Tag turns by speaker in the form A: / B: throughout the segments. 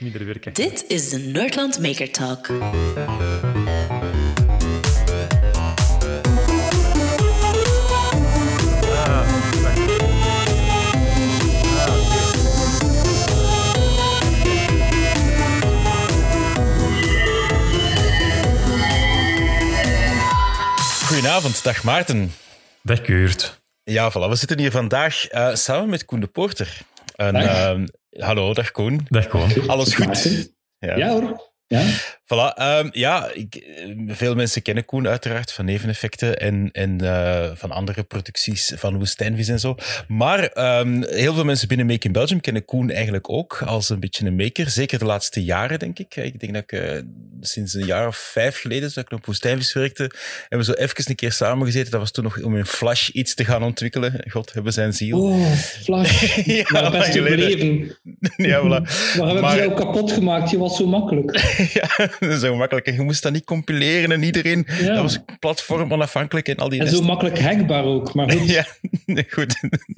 A: minder werken.
B: Dit is de Nerdland Maker Talk.
C: Goedenavond, dag Maarten.
A: Dag Keurt.
C: Ja, voilà. We zitten hier vandaag eh, samen met Koen de Poorter. En,
D: Dag.
C: Hallo, dag Koen.
A: Dag Koen.
C: Alles goed?
D: Maarten? Ja hoor. Ja.
C: Voilà. ehm, ja, ik, eh, veel mensen kennen Koen uiteraard van neveneffecten en, en eh, van andere producties van Woestijnvis en zo. Maar ehm, heel veel mensen binnen Make in Belgium kennen Koen eigenlijk ook als een beetje een maker. Zeker de laatste jaren, denk ik. Ik denk dat ik eh, sinds een jaar of vijf geleden, dat ik op Woestijnvis werkte, hebben we zo even een keer samengezeten. Dat was toen nog om in Flash iets te gaan ontwikkelen. God hebben zijn ziel.
D: Oh, Flash.
C: Ja,
D: Maar best
C: geleden. Ja, voilà.
D: Maar we hebben
C: Maar-
D: jou kapot gemaakt. Je was zo makkelijk.
C: ja, zo makkelijk. En je moest dat niet compileren en iedereen.
D: Ja.
C: Dat was platform onafhankelijk en al die
D: En zo makkelijk hackbaar ook. Maar goed.
C: Ja, goed.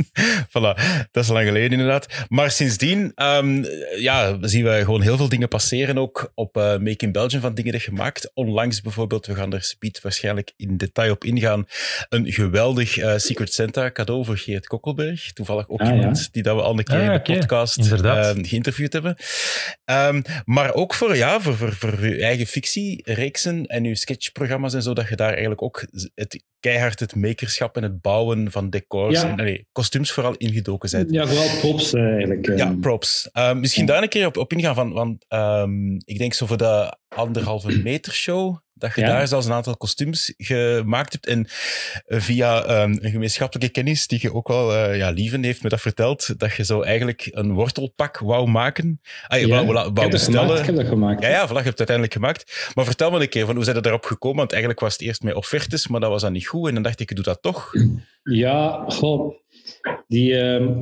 C: voilà, dat is lang geleden inderdaad. Maar sindsdien ehm, ja, zien we gewoon heel veel dingen passeren ook op eh, Make in Belgium van dingen die gemaakt. Onlangs bijvoorbeeld, we gaan er speed waarschijnlijk in detail op ingaan, een geweldig eh, Secret Santa cadeau voor Geert Kokkelberg. Toevallig ook
D: Ah, ja.
C: iemand die dat we al een keer
A: Ah,
C: in de
A: oké.
C: podcast
A: Inderdaad.
C: eh, geïnterviewd hebben. Ehm, maar ook voor, ja, voor, voor, voor je eigen fictiereeksen en je sketchprogramma's en zo, dat je daar eigenlijk ook het, keihard het makerschap en het bouwen van decors
D: Ja.
C: en nee, kostuums vooral ingedoken zijn.
D: Ja, vooral props eh, eigenlijk. eh.
C: Ja, props. Ehm, misschien daar een keer op, op ingaan van, want ehm, ik denk zo voor de anderhalve meter show, dat je
D: Ja.
C: daar zelfs een aantal kostuums gemaakt hebt. En eh, via ehm, een gemeenschappelijke kennis, die je ook wel, eh, ja, Lieven heeft me dat verteld, dat je zo eigenlijk een wortelpak wou maken. Ah, je
D: Ja,
C: wou, wou
D: heb
C: bestellen.
D: gemaakt, ik heb dat gemaakt.
C: Ja, ja, voilà, je hebt het uiteindelijk gemaakt. Maar vertel me een keer, van hoe zijn je daarop gekomen? Want eigenlijk was het eerst met offertes, maar dat was dan niet goed. En dan dacht ik, ik doe dat toch.
D: Ja, goh. Die, ehm,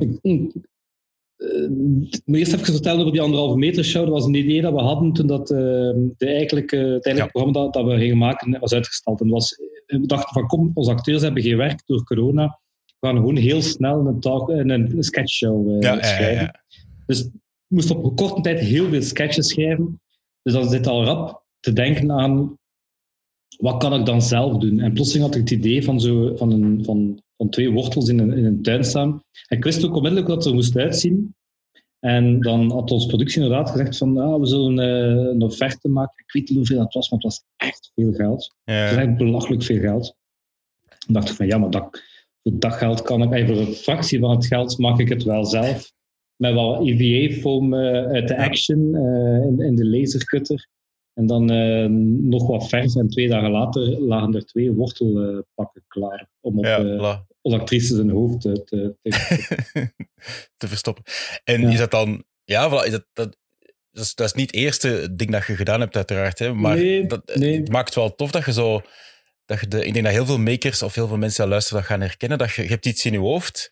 D: moet eerst even vertellen over die anderhalve meter show. Dat was een idee dat we hadden toen dat, ehm, de eigenlijke, het
C: Ja.
D: programma dat, dat we gingen maken was uitgesteld. En was, we dachten van, kom, onze acteurs hebben geen werk door corona. We gaan gewoon heel snel een, talk, een, een sketchshow eh,
C: Ja,
D: schrijven.
C: ja.
D: Dus ik moest op korte tijd heel veel sketches schrijven. Dus dan zit al rap te denken aan wat kan ik dan zelf doen? En plotseling had ik het idee van, zo, van, een, van, van twee wortels in een, in een tuin staan. En ik wist ook onmiddellijk wat het er moest uitzien. En dan had onze productie inderdaad gezegd van ah, we zullen eh, een offerte maken. Ik weet niet hoeveel dat was, maar het was echt veel geld. Het was
C: Ja.
D: echt belachelijk veel geld. Dan dacht ik van ja, maar dat, voor dat geld kan ik, en voor een fractie van het geld maak ik het wel zelf. Met wat EVA-foam eh, uit de Action eh, in, in de lasercutter. En dan eh, nog wat verf. En twee dagen later lagen er twee wortelpakken klaar. Om op
C: Ja,
D: eh,
C: voilà.
D: onze actrice zijn hoofd te, te, te
C: verstoppen. En
D: Ja.
C: is dat dan... Ja, voilà, is dat, dat, dat, is, dat is niet het eerste ding dat je gedaan hebt, uiteraard. Hè, maar
D: Nee,
C: dat,
D: nee.
C: het maakt wel tof dat je zo... Dat je de, ik denk dat heel veel makers of heel veel mensen die luisteren dat gaan herkennen. Dat je, je hebt iets in je hoofd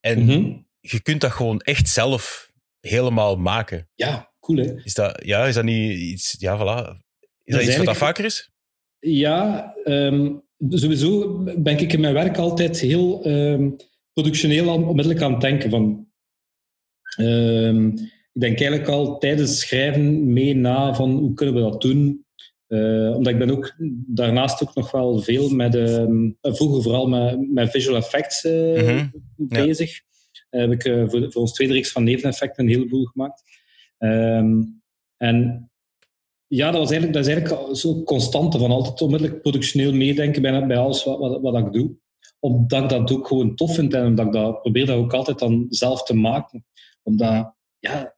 C: en
D: Mhm.
C: je kunt dat gewoon echt zelf helemaal maken.
D: Ja, cool hè.
C: Is dat, ja, is dat niet iets... Ja, voilà. Is dat,
D: is
C: iets wat dat vaker is?
D: Ja, ehm, sowieso ben ik in mijn werk altijd heel ehm, productioneel aan, onmiddellijk aan het denken. Van, ehm, ik denk eigenlijk al tijdens schrijven mee na van hoe kunnen we dat doen. Eh, omdat ik ben ook daarnaast ook nog wel veel met, ehm, vroeger vooral met, met visual effects
C: ja.
D: bezig. Eh, heb ik eh, voor, voor ons tweede reeks van neveneffecten een heleboel gemaakt. En ja, dat, was eigenlijk, dat is eigenlijk zo constante van altijd onmiddellijk productioneel meedenken bij, bij alles wat, wat, wat ik doe. Omdat ik dat ook gewoon tof vind en omdat ik dat probeer dat ook altijd dan zelf te maken. Omdat, ja,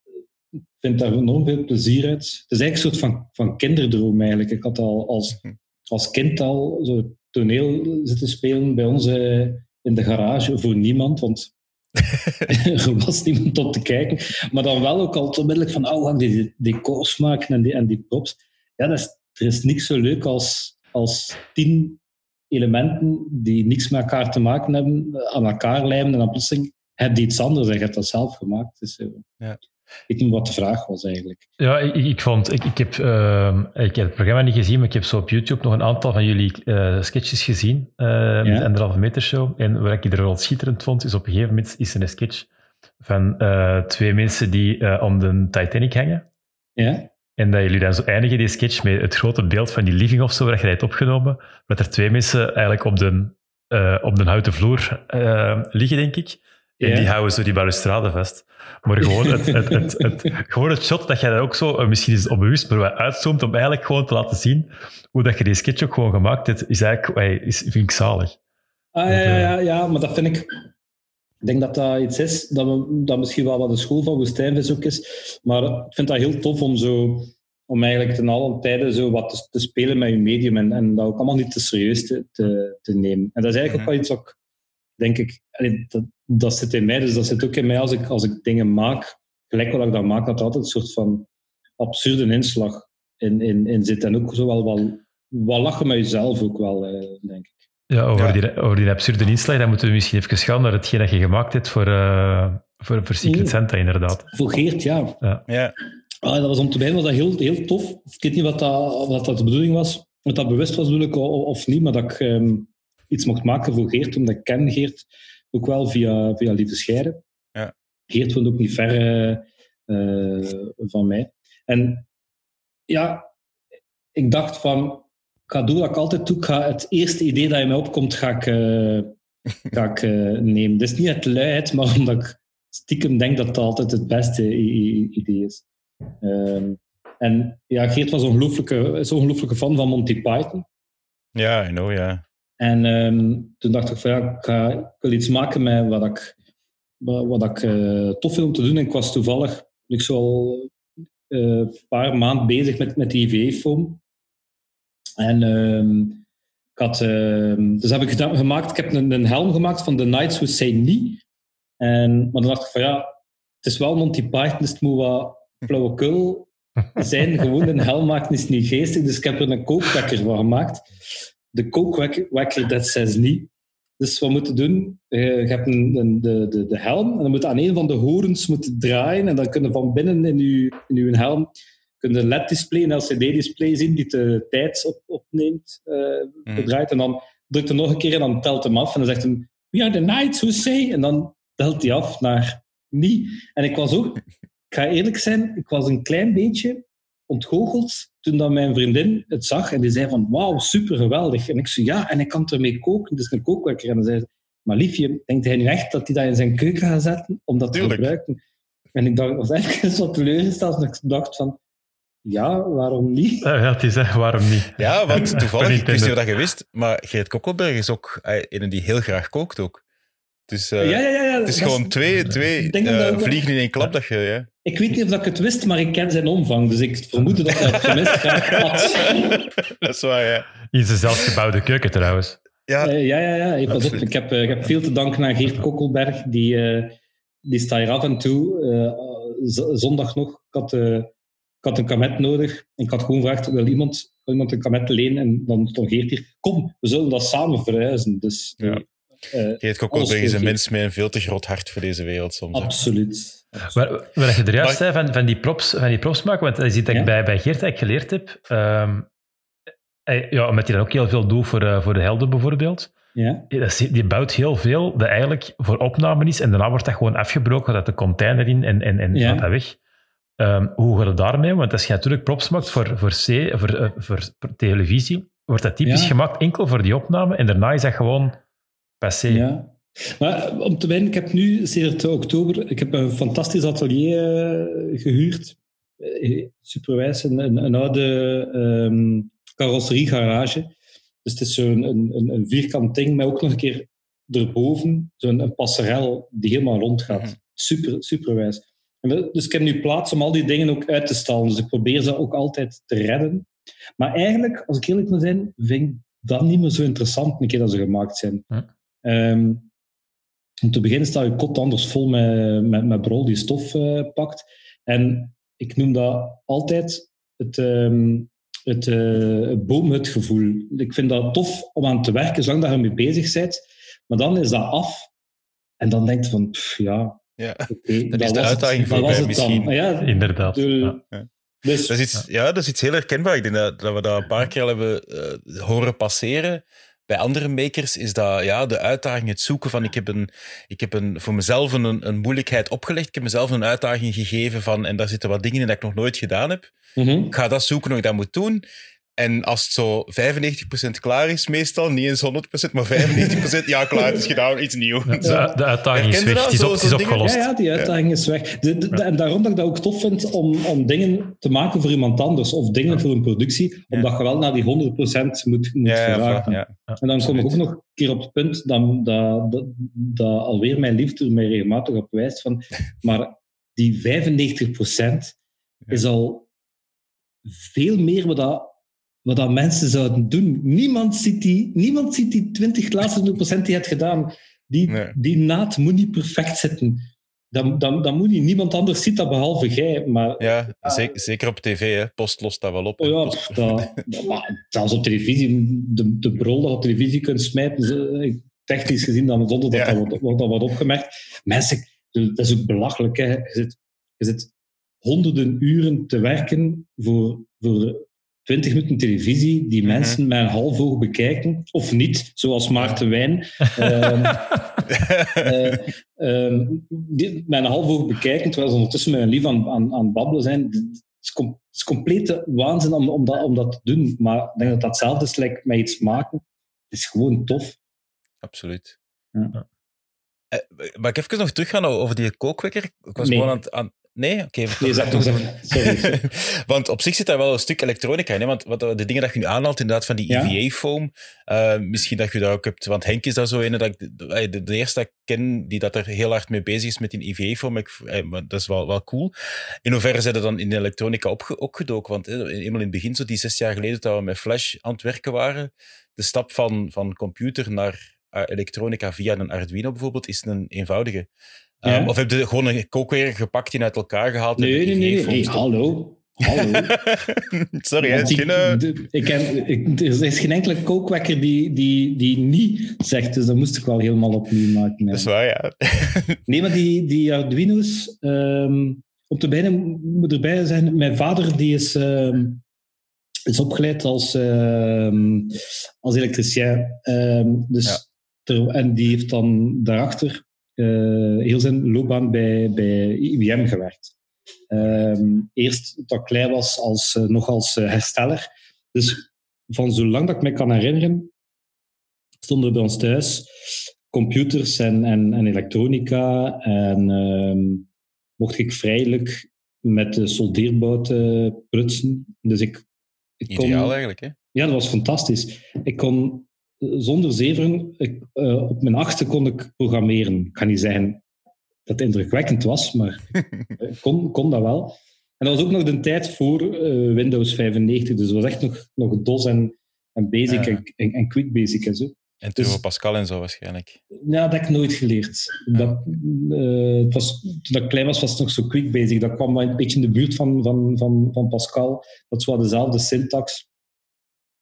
D: ik vind daar enorm veel plezier uit. Het is eigenlijk een soort van, van kinderdroom eigenlijk. Ik had al als, als kind al zo toneel zitten spelen bij ons eh, in de garage voor niemand, want er was niemand om te kijken. Maar dan wel ook al onmiddellijk van, oh, die decors maken en die, en die props. Ja, er is niks zo leuk als, als tien elementen die niks met elkaar te maken hebben, aan elkaar lijmen en dan plotseling heb je iets anders en je hebt dat zelf gemaakt. Dus, eh,
C: Ja.
D: Ik weet niet wat de vraag was eigenlijk.
A: Ja, ik, ik vond, ik, ik, heb, ehm, ik heb het programma niet gezien, maar ik heb zo op YouTube nog een aantal van jullie eh, sketches gezien. eh de anderhalve meter show. En wat ik er wel schitterend vond, is op een gegeven moment is er een sketch van eh, twee mensen die eh, om de Titanic hangen.
D: Ja.
A: En dat jullie dan zo eindigen, die sketch, met het grote beeld van die living of zo, waar je het hebt opgenomen. Dat er twee mensen eigenlijk op de, op de houten vloer liggen, denk ik. En ja. die houden zo die balustrade vast. Maar gewoon het, het, het, het, gewoon het shot dat je dat ook zo, misschien is het onbewust, maar wat uitzoomt om eigenlijk gewoon te laten zien hoe dat je die sketch ook gewoon gemaakt hebt, is eigenlijk, is, vind ik zalig.
D: Ah, ja, ja, ja, ja, maar dat vind ik... Ik denk dat dat iets is dat, we, dat misschien wel wat de school van Woestijnvis ook is. Maar ik vind dat heel tof om zo om eigenlijk ten alle tijden zo wat te, te, spelen met je medium en, en dat ook allemaal niet te serieus te, te, te nemen. En dat is eigenlijk ook wel iets wat ik, denk ik, dat, dat zit in mij, dus dat zit ook in mij als ik, als ik dingen maak, gelijk wat ik dat maak, dat er altijd een soort van absurde inslag in, in, in zit. En ook zo wel, wel, wel lachen met jezelf ook wel, eh, denk ik.
A: Ja, over, ja. Die, over die absurde inslag, dan moeten we misschien even gaan naar hetgeen dat je gemaakt hebt voor, uh, voor, voor Secret Santa, inderdaad.
D: Voor Geert, ja.
C: ja. ja.
D: Ah, dat was om te beginnen was dat heel, heel tof. Ik weet niet wat dat, wat dat de bedoeling was. Of dat bewust was bedoel ik, of niet, maar dat ik um, iets mocht maken voor Geert, omdat ik ken Geert ook wel via, via Lieve Scheiden.
C: Ja.
D: Geert woont ook niet ver uh, van mij. En ja, ik dacht van, ik ga doen wat ik altijd doe. Ik ga het eerste idee dat in mij opkomt, ga ik, uh, ga ik uh, nemen. Dus niet uit luiheid, maar omdat ik stiekem denk dat dat altijd het beste idee is. Um, en ja, Geert was ongelooflijke, is een ongelooflijke fan van Monty Python.
C: Ja, I know, ja.
D: En um, toen dacht ik van ja, ik, ga, ik wil iets maken met wat ik, wat, ik uh, tof vind om te doen. En ik was toevallig, ik zo al uh, een paar maanden bezig met, met die IVA-foam. En um, ik had, dus heb ik gemaakt, ik heb een, een helm gemaakt van The Knights Who Say Nie. En, maar dan dacht ik van ja, het is wel Monty Python, dus het moet wat flauwekul zijn. Gewoon een helm maken is niet geestig, dus ik heb er een kookwekker van gemaakt. De kookwekker, dat says niet. Dus wat moeten doen, je hebt een, een, de, de, de helm en dan moet aan een van de horens moet draaien en dan kunnen van binnen in je, in uw helm kun een LED-display, een LCD-display zien die de tijd op, opneemt, uh, draait. En dan drukt hij nog een keer en dan telt hem af. En dan zegt hij, we are the knights who say... En dan telt hij af naar niet. En ik was ook ik ga eerlijk zijn, ik was een klein beetje ontgoocheld toen dat mijn vriendin het zag en die zei van wauw, super geweldig. En ik zei ja, en ik kan ermee koken, dus een kookwekker. En dan zei ze, maar liefje, denkt hij nu echt dat hij dat in zijn keuken gaat zetten om dat Tuurlijk. te gebruiken? En ik dacht, was eigenlijk wat teleurgesteld en ik dacht van, ja, waarom niet?
A: Ja, het is echt, waarom niet?
C: Ja, want toevallig, ik wist niet of dat je wist, maar Geert Kokkelberg is ook een die heel graag kookt ook. Dus uh,
D: ja, ja, ja,
C: het is gewoon twee, twee uh, vliegen in één klap. Dat je, ja.
D: Ik weet niet of ik het wist, maar ik ken zijn omvang. Dus ik vermoed dat hij het graag had.
C: dat is waar, ja.
A: In zijn zelfgebouwde keuken trouwens.
D: Ja, uh, ja, ja. ja. Pas op, ik, heb, ik heb veel te danken aan Geert Kokkelberg. Die, die staat hier af en toe. zondag nog. Ik had, ik had een kamet nodig. En ik had gewoon gevraagd, wil iemand, wil iemand een kamet lenen? En dan stond Geert hier, kom, we zullen dat samen verhuizen. Dus
C: ja. Uh, Geert Kokkelberg is een mens met een veel te groot hart voor deze wereld soms.
D: Absoluut.
A: Maar, wat je er juist zei van, van, die props, van die props maken, want dat is iets dat ik bij, bij Geert eigenlijk geleerd heb. Um, ja, omdat hij dan ook heel veel doet voor, uh, voor de helden bijvoorbeeld.
D: Ja.
A: Die bouwt heel veel dat eigenlijk voor opname is en daarna wordt dat gewoon afgebroken, dat de container in en, en, en ja. gaat weg. Um, hoe gaat het daarmee? Want als je natuurlijk props maakt voor, voor, C, voor, uh, voor televisie, wordt dat typisch ja. gemaakt enkel voor die opname en daarna is dat gewoon passé.
D: Ja. Maar om te beginnen, ik heb nu sinds oktober ik heb een fantastisch atelier uh, gehuurd. Uh, superwijs, een, een, een oude um, carrosseriegarage. Dus het is zo'n een, een, een, vierkant ding, maar ook nog een keer erboven zo'n een passerel die helemaal rond gaat. -hmm. Super, superwijs. En dus ik heb nu plaats om al die dingen ook uit te stallen. Dus ik probeer ze ook altijd te redden. Maar eigenlijk, als ik eerlijk moet zijn, vind ik dat niet meer zo interessant een keer dat ze gemaakt zijn. Um, om te beginnen staat je kot anders vol met, met, met brol die stof uh, pakt. En ik noem dat altijd het, um, het, uh, het boomhutgevoel. Ik vind dat tof om aan te werken, zolang dat je ermee bezig bent. Maar dan is dat af. En dan denk je van, pff, ja...
C: Ja, okay, dat, dat is de uitdaging voor mij misschien.
A: Ja, Inderdaad.
C: De, ja. Dus, dat, is iets, ja, dat is iets heel herkenbaar. Ik denk dat, dat we dat een paar keer hebben uh, horen passeren bij andere makers is dat ja, de uitdaging, het zoeken van ik heb, een, ik heb een, voor mezelf een, een moeilijkheid opgelegd. Ik heb mezelf een uitdaging gegeven van, en daar zitten wat dingen in dat ik nog nooit gedaan heb.
D: Mhm.
C: Ik ga dat zoeken hoe ik dat moet doen. En als het zo 95% klaar is, meestal, niet eens 100%, maar 95%, ja, klaar, het is gedaan, iets nieuws.
A: De, de uitdaging is weg. Het is, op, is opgelost.
D: Ja, ja, die uitdaging is weg. De, de- de- en daarom dat ik dat ook tof vind om, om dingen te maken voor iemand anders of dingen voor een productie, omdat je wel naar die 100% moet, moet
C: Ja, ja, ja.
D: En dan kom ik ook nog een keer op het punt dat, dat, dat, dat alweer mijn liefde mij regelmatig op wijst van, maar die 95% is al veel meer wat dat, wat dat mensen zouden doen. Niemand ziet die, niemand ziet die 20 laatste 100% die je hebt gedaan. Die,
C: Nee.
D: die naad moet niet perfect zitten. Dan, dan, dan moet niet niemand anders ziet dat behalve jij. Maar
C: Ja, zeker, zeker op tv, hè. Post lost dat wel op.
D: Oh ja,
C: Post-
D: dat, maar zelfs op televisie, de, de brol dat op televisie kunt smijten, ze- technisch gezien, dan zonder dat
C: Ja.
D: dat wordt, wordt, dat wordt opgemerkt. Mensen, dat is ook belachelijk. Hè. Je, zit, je zit honderden uren te werken voor, voor 20 minuten televisie die
C: Mhm.
D: mensen met een half oog bekijken, of niet, zoals Maarten Wijn. Ehm, eh, ehm, die, met een half oog bekijken, terwijl ze ondertussen met een lief aan, aan, aan babbelen zijn. Het is, com- het is complete waanzin om, om, dat, om dat te doen. Maar ik denk dat dat hetzelfde is like met iets maken. Het is gewoon tof.
C: Absoluut.
D: Ja.
C: Eh, mag ik even nog teruggaan over die kookwekker? Ik was
D: Nee.
C: gewoon aan het... Aan... Nee? Oké.
D: Zeg. Sorry.
C: Want op zich zit daar wel een stuk elektronica in. Hè? Want wat, de dingen dat je nu aanhaalt, inderdaad, van die
D: Ja.
C: EVA-foam. eh, misschien dat je daar ook hebt... Want Henk is daar zo in. Dat ik, de, eerste dat ik ken die dat er heel hard mee bezig is met die EVA-foam. Eh, Dat is wel, wel cool. In hoeverre zijn er dan in de elektronica opge, opgedoken? Want eenmaal in het begin, zo die zes jaar geleden, dat we met Flash aan het werken waren, de stap van, van computer naar eh, elektronica via een Arduino bijvoorbeeld, is een eenvoudige.
D: Ja.
C: Um, of heb je gewoon een kookweer gepakt die uit elkaar gehaald?
D: Nee, nee, nee. nee. Hallo. Hallo.
C: Sorry, hè,
D: die- de- ik ik, er is geen enkele kookwekker die, die, die niet zegt, dus dat moest ik wel helemaal opnieuw maken.
C: Dat is waar, ja.
D: Nee, maar die, die Arduino's, ehm om te beginnen moet erbij zijn, mijn vader die is, ehm, is opgeleid als, ehm, als elektricien. Ehm, dus
C: Ja.
D: ter- en die heeft dan daarachter heel zijn loopbaan bij, bij IBM gewerkt. Ehm, eerst toen ik klein was, als, eh, nog als eh, hersteller. Dus van zolang dat ik me kan herinneren, stonden er bij ons thuis computers en, en, en elektronica. En ehm, mocht ik vrijelijk met de soldeerbouten prutsen. Dus ik, ik kon,
C: Ideaal eigenlijk, hè?
D: ja, dat was fantastisch. Ik kon eh, zonder zeveren, ik, eh, op mijn achtste kon ik programmeren. Ik kan niet zeggen dat het indrukwekkend was, maar ik kon, kon dat wel. En dat was ook nog de tijd voor eh, Windows 95, dus dat was echt nog, nog DOS en, en Basic
C: Ja.
D: en, en, en Quick Basic en zo.
C: En
D: Dus-
C: Turbo Pascal en zo waarschijnlijk.
D: Ja, dat heb ik nooit geleerd. Dat, eh, het was, toen ik klein was, was het nog zo quick basic. Dat kwam wel een beetje in de buurt van, van, van, van Pascal. Dat is wel dezelfde syntax.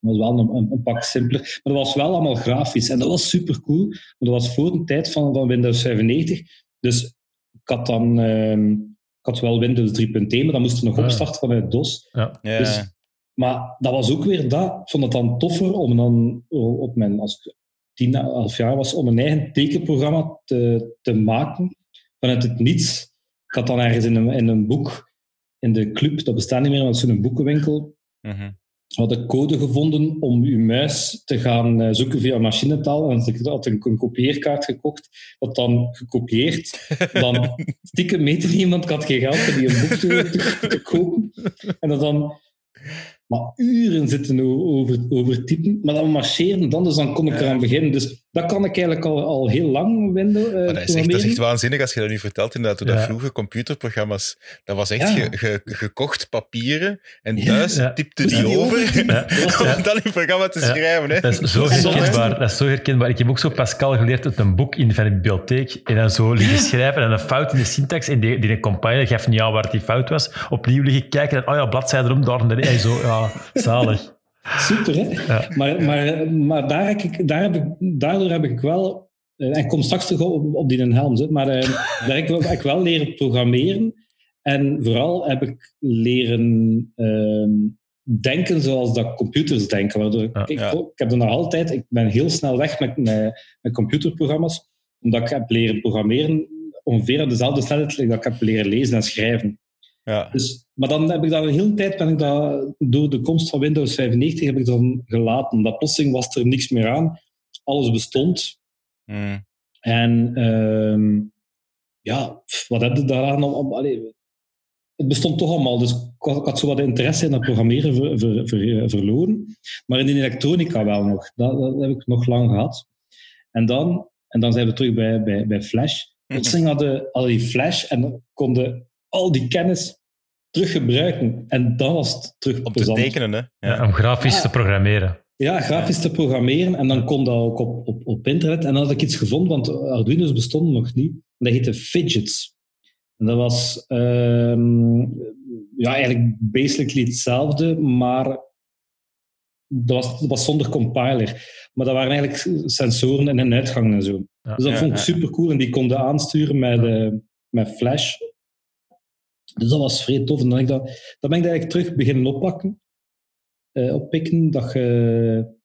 D: Dat was wel een, een, een pak simpeler. Maar dat was wel allemaal grafisch. En dat was super cool. Maar dat was voor de tijd van, van Windows 95. Dus ik had dan... ehm, ik had wel Windows 3.1, maar dan moest er nog
A: Ah.
D: opstarten vanuit DOS.
A: Ja.
C: Ja,
D: Dus- Maar dat was ook weer dat. Ik vond het dan toffer om dan op mijn, als ik 10, 11 jaar was, om een eigen tekenprogramma te, te maken vanuit het niets. Ik had dan ergens in een, in een boek, in de club, dat bestaat niet meer, maar zo'n boekenwinkel,
C: mhm.
D: Had ik code gevonden om uw muis te gaan eh, zoeken via machinetaal. En ik had een, een kopieerkaart gekocht, dat dan gekopieerd, dan stiekem mee te nemen, want ik had geen geld om die een boek te, te, te kopen. En dat dan maar uren zitten over, over typen, maar dan marcheren, dan, dus dan kon ik
C: Ja.
D: eraan beginnen. Dus dat kan ik eigenlijk al, al heel lang Windows eh,
C: Maar dat is, echt, dat is echt waanzinnig als je dat nu vertelt. Inderdaad, hoe dat
A: Ja.
C: vroege computerprogramma's, dat was echt
D: Ja.
C: ge- ge- gekocht papieren en
D: Ja.
C: thuis
A: Ja.
D: Moest
C: die
D: die
C: over?
A: Ja.
C: om dan in het programma te
A: Ja.
C: schrijven. Hè.
A: Dat is zo herkenbaar. Dat is zo herkenbaar. Ik heb ook zo Pascal geleerd uit een boek in van de bibliotheek. En dan zo liggen schrijven en een fout in de syntax. En die, die compiler gaf niet aan waar die fout was. Opnieuw liggen kijken en oh ja, bladzijde erom, daar en daar. En zo, ja, zalig.
D: Super, hè?
A: Ja.
D: Maar, maar, maar daar heb ik, daar heb ik, daardoor heb ik wel... eh, En ik kom straks terug op, op die helm, hè, maar eh, daar heb ik, wel- heb ik wel leren programmeren. En vooral heb ik leren ehm, denken zoals dat computers denken. Waardoor,
A: Ja.
D: ik,
C: Ja.
D: ik heb er nog altijd, ik ben heel snel weg met, met, met computerprogramma's, omdat ik heb leren programmeren ongeveer op dezelfde snelheid dat ik heb leren lezen en schrijven.
C: Ja.
D: Dus, maar dan heb ik dat een hele tijd, ben ik dat, door de komst van Windows 95, heb ik dan gelaten. Dat plotseling was er niks meer aan. Alles bestond.
C: Mm.
D: En ehm, ja, wat heb je daaraan al? Allee, het bestond toch allemaal, dus ik had, ik had zo wat interesse in dat programmeren ver- ver- ver- verloren. Maar in de elektronica wel nog. Dat, dat heb ik nog lang gehad. En dan, en dan zijn we terug bij, bij, bij Flash. Plotseling hadden al die Flash en konden al die kennis terug gebruiken. En dan was het terug
C: Om te tekenen, hè.
A: Ja,
C: Ja.
A: om grafisch
D: Ja.
A: te programmeren.
D: Ja, grafisch te programmeren. En dan kon dat ook op, op, op internet. En dan had ik iets gevonden, want Arduino's bestonden nog niet. En dat heette Fidgets. En dat was ehm, ja, eigenlijk basically hetzelfde, maar dat was, dat was zonder compiler. Maar dat waren eigenlijk sensoren in en uitgangen en zo.
A: Ja.
D: Dus dat
C: Ja,
D: vond ik
C: ja,
D: super cool. En die konden aansturen met, eh, met Flash. Dus dat was vrij tof. En dan, ik dat, dan ben ik dat eigenlijk terug beginnen oppakken. eh, oppikken. Dat je,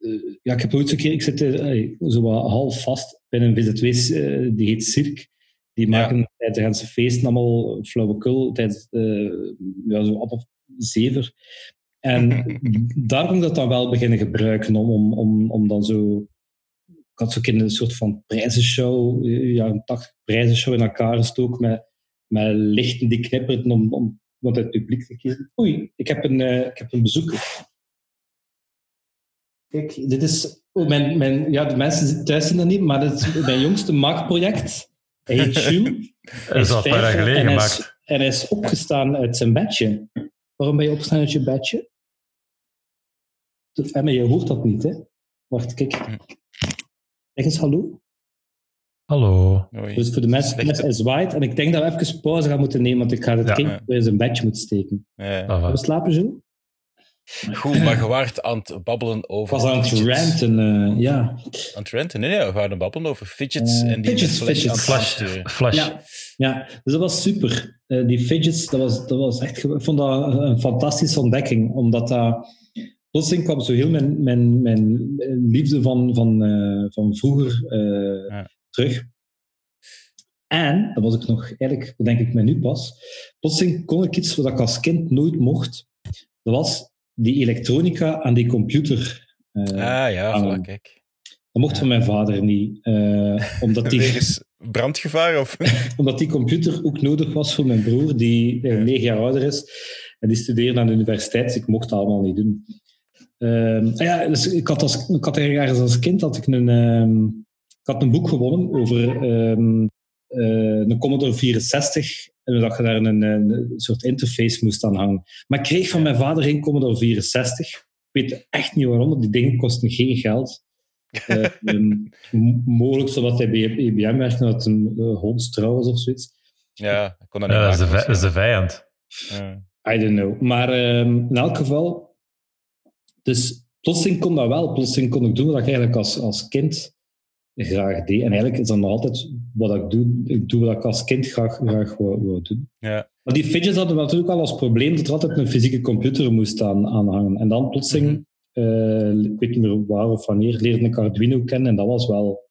D: eh, ja, ik heb ooit zo'n keer... Ik zit eh, zo wat half vast bij een VZW, eh, die heet Cirque. Die
C: Ja.
D: maken tijdens de ganse feesten allemaal flauwekul. Tijdens eh, ja, zo op zever. En daar kon ik dat dan wel beginnen gebruiken om, om, om, om dan zo... Ik had zo een een soort van prijzenshow, eh, jaren 80 prijzenshow in elkaar gestoken met, met lichten die knipperden om, om wat uit het publiek te kiezen. Oei, ik heb een, eh, ik heb een bezoeker. Kijk, dit is oh, mijn, mijn, ja, de mensen thuis zien dat niet, maar dit is mijn jongste maakproject. Hij heet Jules.
A: Dat is al een paar jaar geleden
D: en hij is-
A: gemaakt.
D: En hij is opgestaan uit zijn bedje. Waarom ben je opgestaan uit je bedje? Maar je hoort dat niet, hè? Wacht, kijk. Zeg eens hallo.
A: Hallo.
C: Oei.
D: Dus voor de mensen, hij zwaait. En ik denk dat we even pauze gaan moeten nemen, want ik ga het
A: Ja.
D: kind in zijn bedje moeten steken.
C: Ja.
D: Gaan we slapen, Jules?
C: Goed, maar je waart aan het babbelen
D: Ik
C: over...
D: was aan het ranten, eh, ja.
C: Aan het ranten? Nee, nee, we waren aan het babbelen over fidgets
D: Eh,
C: en die
D: fidgets,
C: Flash
D: fidgets.
A: Flash.
D: Ja, ja, dus dat was super. Eh, die fidgets, dat was, dat was echt... Ik vond dat een fantastische ontdekking, omdat dat... Plotseling kwam zo heel mijn, mijn, mijn liefde van, van, eh, van vroeger eh,
C: Ja.
D: Terug. En, dat was ik nog eigenlijk, denk ik me nu pas, plotseling kon ik iets wat ik als kind nooit mocht. Dat was die elektronica aan die computer. eh,
C: Ah ja, voilà, kijk.
D: Dat mocht van mijn vader niet. eh, omdat die...
C: Wegens brandgevaar of...
D: omdat die computer ook nodig was voor mijn broer, die eh, negen jaar ouder is. En die studeerde aan de universiteit, dus ik mocht dat allemaal niet doen. Ehm, ah ja, dus ik had, als, ik had ergens als kind had ik een, ehm, ik had een boek gewonnen over ehm, eh, een Commodore 64. En dat je daar een, een soort interface moest aan hangen. Maar ik kreeg van mijn vader geen Commodore 64. Ik weet echt niet waarom, want die dingen kosten geen geld. Eh, ehm, mogelijk zodat hij bij IBM werkte, dat het een uh, hondstrouw was of zoiets.
C: Ja, ik kon dat niet
A: dat is de, is vijand.
C: Ja.
D: I don't know. Maar ehm, in elk geval, dus plotseling kon dat wel. Plotseling kon ik doen wat ik eigenlijk als, als kind graag deed. En eigenlijk is dat nog altijd wat ik doe. Ik doe wat ik als kind graag, graag wou doen.
C: Ja.
D: Maar die fidgets hadden natuurlijk al als probleem dat er altijd een fysieke computer moest aan, aan hangen. En dan plotseling,
C: Mhm.
D: eh, ik weet niet meer waar of wanneer, leerde ik Arduino kennen. En dat was wel,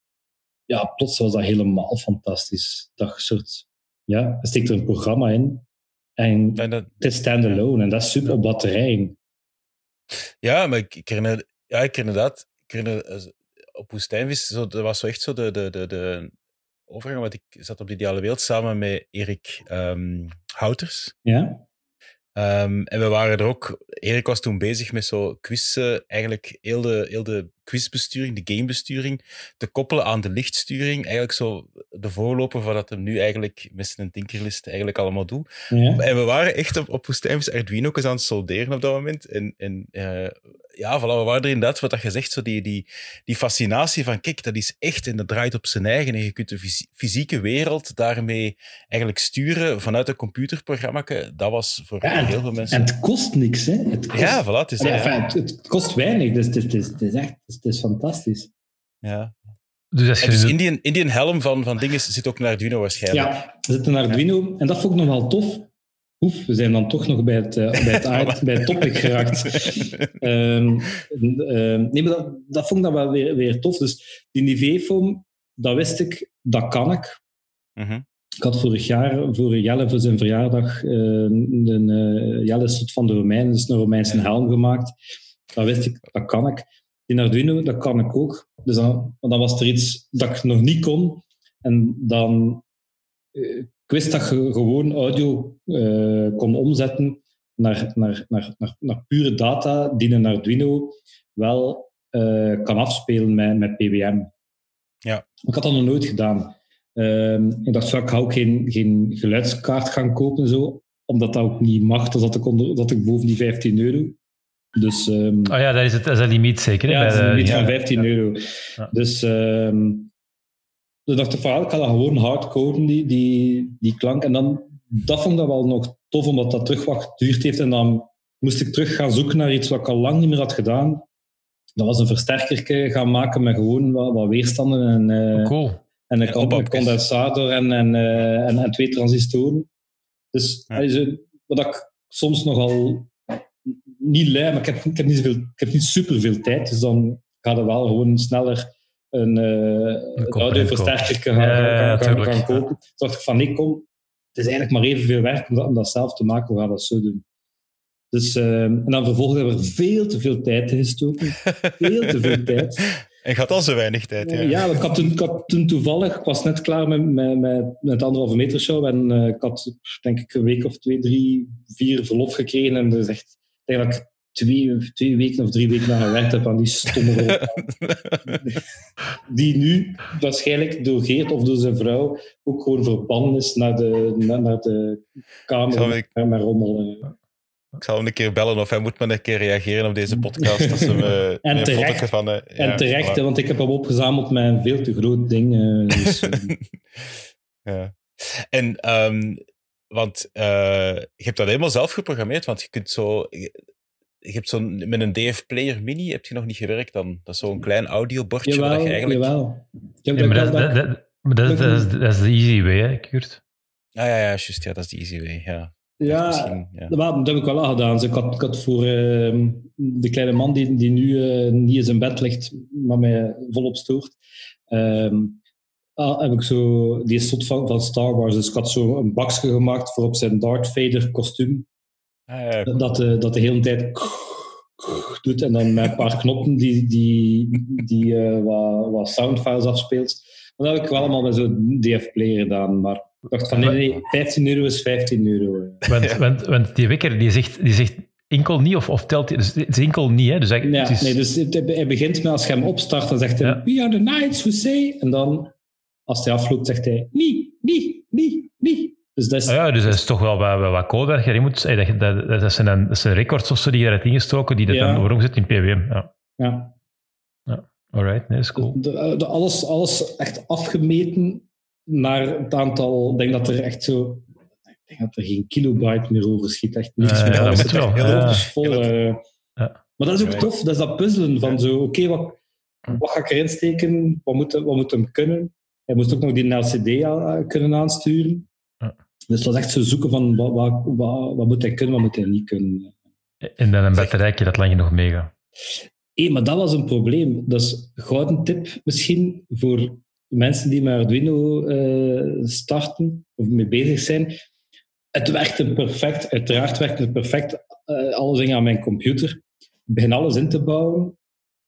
D: ja, plots was dat helemaal fantastisch. Dat soort, ja, je steekt er een programma in. En
C: En dat,
D: het is standalone en dat is super op batterijen.
C: ja, maar ik, ik herinner... Ja, ik herinner dat. Ik herinner... Op Woestijnvis, zo, dat was zo echt zo de, de, de, de overgang. Want ik zat op de Ideale Wereld samen met Erik ehm, Houters.
D: Ja?
C: Ehm, en we waren er ook... Erik was toen bezig met zo quizzen, eigenlijk heel de, heel de quizbesturing, de gamebesturing, te koppelen aan de lichtsturing. Eigenlijk zo de voorloper van dat hem nu eigenlijk met zijn Tinkerlist eigenlijk allemaal doet.
D: ja?
C: En we waren echt op, op Woestijnvis Arduino's aan het solderen op dat moment. En, en eh, ja, voilà, we waren er inderdaad, wat dat je zegt, zo die, die, die fascinatie van, kijk, dat is echt en dat draait op zijn eigen. En je kunt de fys- fysieke wereld daarmee eigenlijk sturen vanuit een computerprogramma. Dat was voor
D: Ja,
C: heel veel mensen...
D: En het kost niks, hè? Het kost,
C: ja, voilà, het is
D: Ja,
C: dat, ja.
D: enfin, het, het kost weinig, dus het het is echt het is, het is fantastisch.
C: ja.
A: Dus als je
C: dus in die, in die helm van, van dingen zit ook een Arduino waarschijnlijk.
D: Ja, er zit een Arduino en dat vond ik nog wel tof. oef, we zijn dan toch nog bij het, uh, bij het, aard, bij het topic geraakt. um, um, nee, maar dat, dat vond ik dan wel weer, weer tof. Dus die Nivea-foam, dat wist ik, dat kan ik.
C: -hmm.
D: Ik had vorig jaar voor Jelle voor zijn verjaardag uh, een uh, Jelle soort van de Romeinen, dus een Romeinse helm gemaakt. Dat wist ik, dat kan ik. Die Arduino, dat kan ik ook. Dus dan, dan was er iets dat ik nog niet kon. En dan uh, ik wist dat je gewoon audio uh, kon omzetten naar, naar, naar, naar, naar pure data die een Arduino wel uh, kan afspelen met, met PWM.
C: Ja.
D: Ik had dat nog nooit gedaan. Uh, ik dacht, ik ga ook geen, geen geluidskaart gaan kopen, zo, omdat dat ook niet mag, dus dat ik, onder, dat ik boven die 15 euro. Dus, um,
A: oh ja, dat is, het, dat is een limiet zeker.
D: Ja,
A: bij
D: dat is een limiet
A: de,
D: van
A: ja.
D: 15 euro.
A: Ja.
D: Dus um, dus dacht ik van, ik ga dat gewoon hard coden, die, die, die klank. En dan, dat vond ik dat wel nog tof, omdat dat terug wat geduurd heeft. En dan moest ik terug gaan zoeken naar iets wat ik al lang niet meer had gedaan. Dat was een versterker gaan maken met gewoon wat, wat weerstanden en, uh,
A: cool.
D: en een, condensator en, en, uh, en, en, twee transistoren. Dus
C: ja.
D: wat ik soms nogal niet lui, maar ik heb, ik heb, niet, zoveel, ik heb niet superveel tijd, dus dan gaat er wel gewoon sneller een, uh, audioversterker gaan,
A: Ja, ja,
D: gaan, gaan,
A: tuurlijk.
D: gaan kopen. Toen dacht ik van, nee, kom, het is eigenlijk maar evenveel werk om dat, om dat zelf te maken, we gaan dat zo doen. Dus, uh, en dan vervolgens hebben we veel te veel tijd in gestoken. Veel te veel tijd.
C: En gaat al zo weinig tijd, ja.
D: Ja, ik had toen, ik had toen toevallig, ik was net klaar met, met, met, met de anderhalve meter show en uh, ik had denk ik een week of twee, drie, vier verlof gekregen en dat is echt eigenlijk twee, twee weken of drie weken aan gewerkt heb aan die stomme rol. die nu waarschijnlijk door Geert of door zijn vrouw ook gewoon verbannen is naar de, naar, naar de kamer
C: Zal ik-
D: met, met rommel. eh.
C: Ik zal hem een keer bellen of hij moet maar een keer reageren op deze podcast. Dat me
D: En terecht.
C: van... eh,
D: En
C: ja,
D: terecht,
C: voilà.
D: want ik heb hem opgezameld met een veel te groot ding. eh, dus, eh,
C: ja. En, ehm, want eh, je hebt dat helemaal zelf geprogrammeerd, want je kunt zo... Je, je hebt zo'n, met een DF Player Mini heb je nog niet gewerkt dan. Dat is zo'n klein audiobordje waar je eigenlijk...
D: jawel.
A: Ja, maar dat,
D: dat-
A: dat, is- dat, is, dat is de easy way, hè, Kurt.
C: Ah ja, ja, juist. Ja, dat is de easy way. Ja.
D: Ja, dat, dat heb ik wel al gedaan. Dus ik, had, ik had voor ehm, de kleine man die, die nu eh, niet in zijn bed ligt, maar mij volop stoort, ehm, ah, heb ik zo, die is soort van, van Star Wars. Dus ik had zo een bakje gemaakt voor op zijn Darth Vader kostuum.
C: Ah, ja,
D: Dat de, dat de hele tijd doet en dan met een paar knoppen die, die, die eh, wat, wat soundfiles afspeelt. Maar dat heb ik wel allemaal met zo'n DF-player gedaan. Maar ik dacht van nee, nee, 15 euro is 15 euro. eh.
A: Want, want, want die wekker die zegt, die zegt enkel niet, of, of telt hij... Dus het is enkel niet, hè. Dus hij,
D: Ja,
A: het is,
D: nee, dus het- hij begint met als je hem opstart, dan zegt hij
A: Ja.
D: We are the knights who say. En dan, als hij afloopt, zegt hij niet, niet, niet, niet. Dus dat is,
A: Ah ja, dus dat is toch wel wat, wat, code dat je erin moet... eh, Dat, dat, dat, zijn, dan- dat zijn records of zo die je eruit ingestoken, die dat
D: Ja.
A: dan waarom zit in PWM. Ja.
D: ja.
A: Alright, nee, dat is cool.
D: De, de, alles, alles echt afgemeten naar het aantal. Ik denk dat er echt zo. Ik denk dat er geen kilobyte meer over schiet. Echt
A: Ja,
D: meer.
A: ja, dat moet
D: echt
A: wel, ja.
D: vol.
A: Ja.
D: Maar dat is ook
C: Ja.
D: tof. Dat is dat puzzelen van zo. Oké, wat, wat ga ik erin steken? Wat moet, wat moet hem kunnen? Hij moest ook nog die LCD aan- kunnen aansturen.
A: Ja.
D: Dus het was echt zo zoeken van wat, wat, wat, wat moet hij kunnen, wat moet hij niet kunnen.
A: En dan een batterijtje dat lang genoeg meegaat.
D: Hé, maar dat was een probleem. Dat is een gouden tip misschien voor mensen die met Arduino eh, starten of mee bezig zijn. Het werkte perfect. Uiteraard werkte het perfect. eh alles ging aan mijn computer. Ik begin alles in te bouwen.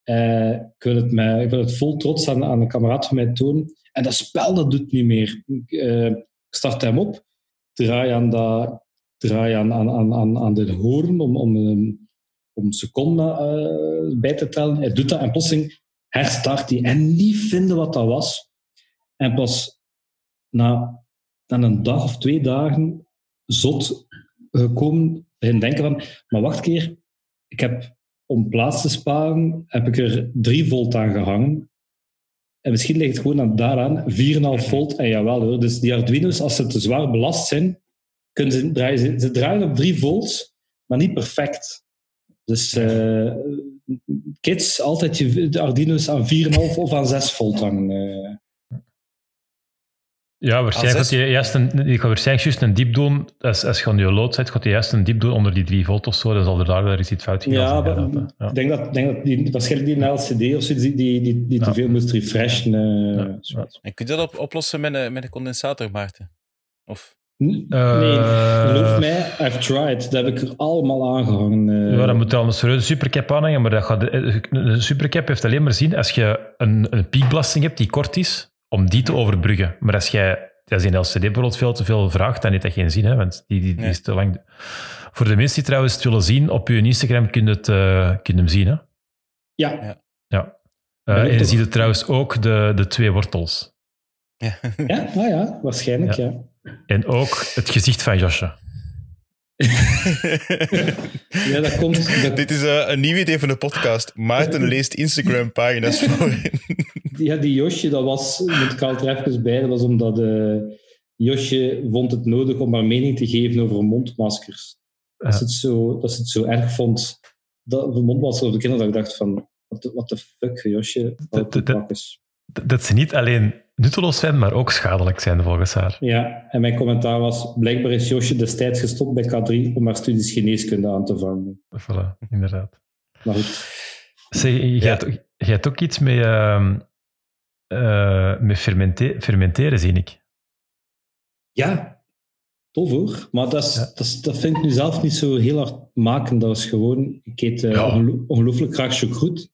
D: Eh, ik, wil het met, ik wil het vol trots aan, aan een kameraad van mij tonen. En dat spel dat doet niet meer. Ik, eh, ik start hem op. Draai aan, dat, draai aan, aan, aan, aan, de hoorn om, om, een- om seconden eh, bij te tellen. Hij doet dat en plotseling herstart hij. En niet vinden wat dat was. En pas na, na een dag of twee dagen zot gekomen, begin denken van, maar wacht keer, ik heb om plaats te sparen, heb ik er 3 volt aan gehangen. En misschien ligt het gewoon aan, daaraan 4,5 volt. En jawel hoor, dus die Arduino's, als ze te zwaar belast zijn, kunnen ze draaien. Ze, ze draaien op 3 volt, maar niet perfect. Dus eh, kids, altijd je, de Arduino's aan 4,5 of aan 6 volt hangen. eh.
A: Ja, waarschijnlijk
C: Als
A: gaat je eerst een, gaat waarschijnlijk juist een diep doen. Als, als je aan je lood zet, gaat je eerst een diep doen onder die 3 volt of zo. Dan zal er daar wel eens iets fout gegaan
D: Ja,
A: zijn.
D: ik denk dat, denk dat die, waarschijnlijk die LCD of zo, die, die, die, die
A: Ja.
D: te veel moest refreshen. eh,
A: Ja.
C: En kun je dat op, oplossen met een, met een condensator, Maarten? Of?
A: Eh,
D: nee, geloof mij, I've tried. Dat heb ik er allemaal aangehangen. eh.
A: Ja, dan moet je al een serieuze supercap aanhangen, maar dat gaat, een supercap heeft alleen maar zin als je een, een piekbelasting hebt die kort is, om die te overbruggen. Maar als jij als je een LCD bijvoorbeeld veel te veel vraagt, dan heeft dat geen zin, hè, want die, die, die
C: Nee.
A: is te lang. Voor de mensen die trouwens het willen zien, op je Instagram kun je, het, eh, kun je hem zien. Hè?
D: Ja,
A: Ja. Eh, en je
D: toch-
A: ziet het trouwens ook de, de twee wortels.
C: Ja.
D: ja, ah, ja waarschijnlijk, ja.
A: En ook het gezicht van Josje.
D: Ja, dat komt... Dat,
C: Dit is eh, een nieuw idee van de podcast. Maarten leest Instagram-pagina's voor.
D: ja, die Josje, dat was, moet ik altijd er even bij, dat was omdat eh, Josje vond het nodig om haar mening te geven over mondmaskers. Dat ze het zo, dat ze het zo erg vond, dat, de mondmaskers over de kinderen, dat ik dacht van, wat de, what the fuck, Josje,
A: Dat-
D: dat,
A: dat- Dat- Dat ze niet alleen nutteloos zijn, maar ook schadelijk zijn volgens haar.
D: Ja, en mijn commentaar was, blijkbaar is Josje destijds gestopt bij K3 om haar studies geneeskunde aan te vangen.
A: Voilà, inderdaad.
D: Maar goed,
A: Zeg, jij,
C: Ja.
A: hebt, ook- jij hebt ook iets met, ehm, eh, met fermente- fermenteren, zie ik.
D: ja, tof hoor. Maar dat, is,
A: Ja.
D: dat, is- dat vind ik nu zelf niet zo heel hard maken. Dat is gewoon, ik eet eh,
A: Ja.
D: ongelooflijk graag choucroute.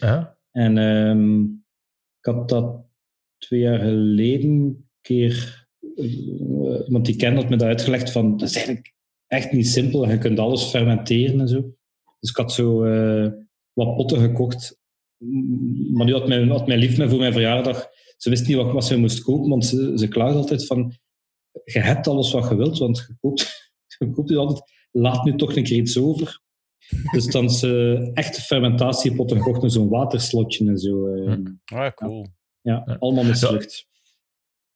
A: Ja?
D: En ehm, ik had dat twee jaar geleden een keer... eh, iemand die kende had me dat uitgelegd van... Dat is eigenlijk echt niet simpel. Je kunt alles fermenteren en zo. Dus ik had zo eh, wat potten gekocht. Maar nu had mijn, had lief voor mijn verjaardag... Ze wist niet wat, wat ze moest kopen, want ze, ze altijd van... Je hebt alles wat je wilt, want je koopt, je koopt altijd... Laat nu toch een keer iets over. Dus dan ze echte fermentatiepotten gekocht met zo'n waterslotje en zo. eh.
C: Ah, cool.
D: Ja. allemaal mislukt.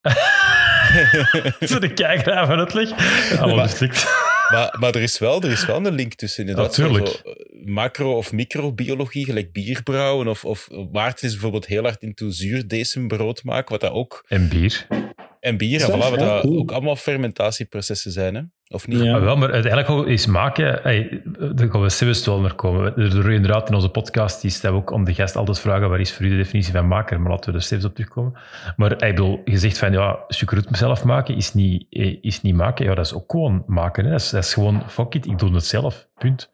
A: Zo de kijker van het ligt. Allemaal
C: Maar-
A: mislukt.
C: maar, maar er, is wel, er is wel een link tussen inderdaad.
A: Natuurlijk.
C: zo, eh, macro- of microbiologie, gelijk bierbrouwen. Of, of Maarten is bijvoorbeeld heel hard into zuurdesembrood maken, wat dat ook...
A: En bier.
C: En bier, en voilà, wat dat ook allemaal fermentatieprocessen zijn, hè? Of niet?
D: Ja.
A: Maar wel, maar uiteindelijk is maken, hey, daar gaan we zelfs wel naar komen. Er er inderdaad in onze podcast, die stellen we ook om de gast altijd vragen, wat is voor u de definitie van maker? Maar laten we er steeds op terugkomen. Maar ik bedoel, je zegt van, ja, sucroet mezelf maken is niet, eh, is niet maken. Ja, dat is ook gewoon maken. Hè. Dat, is, dat is gewoon, fuck it, ik doe het zelf, punt.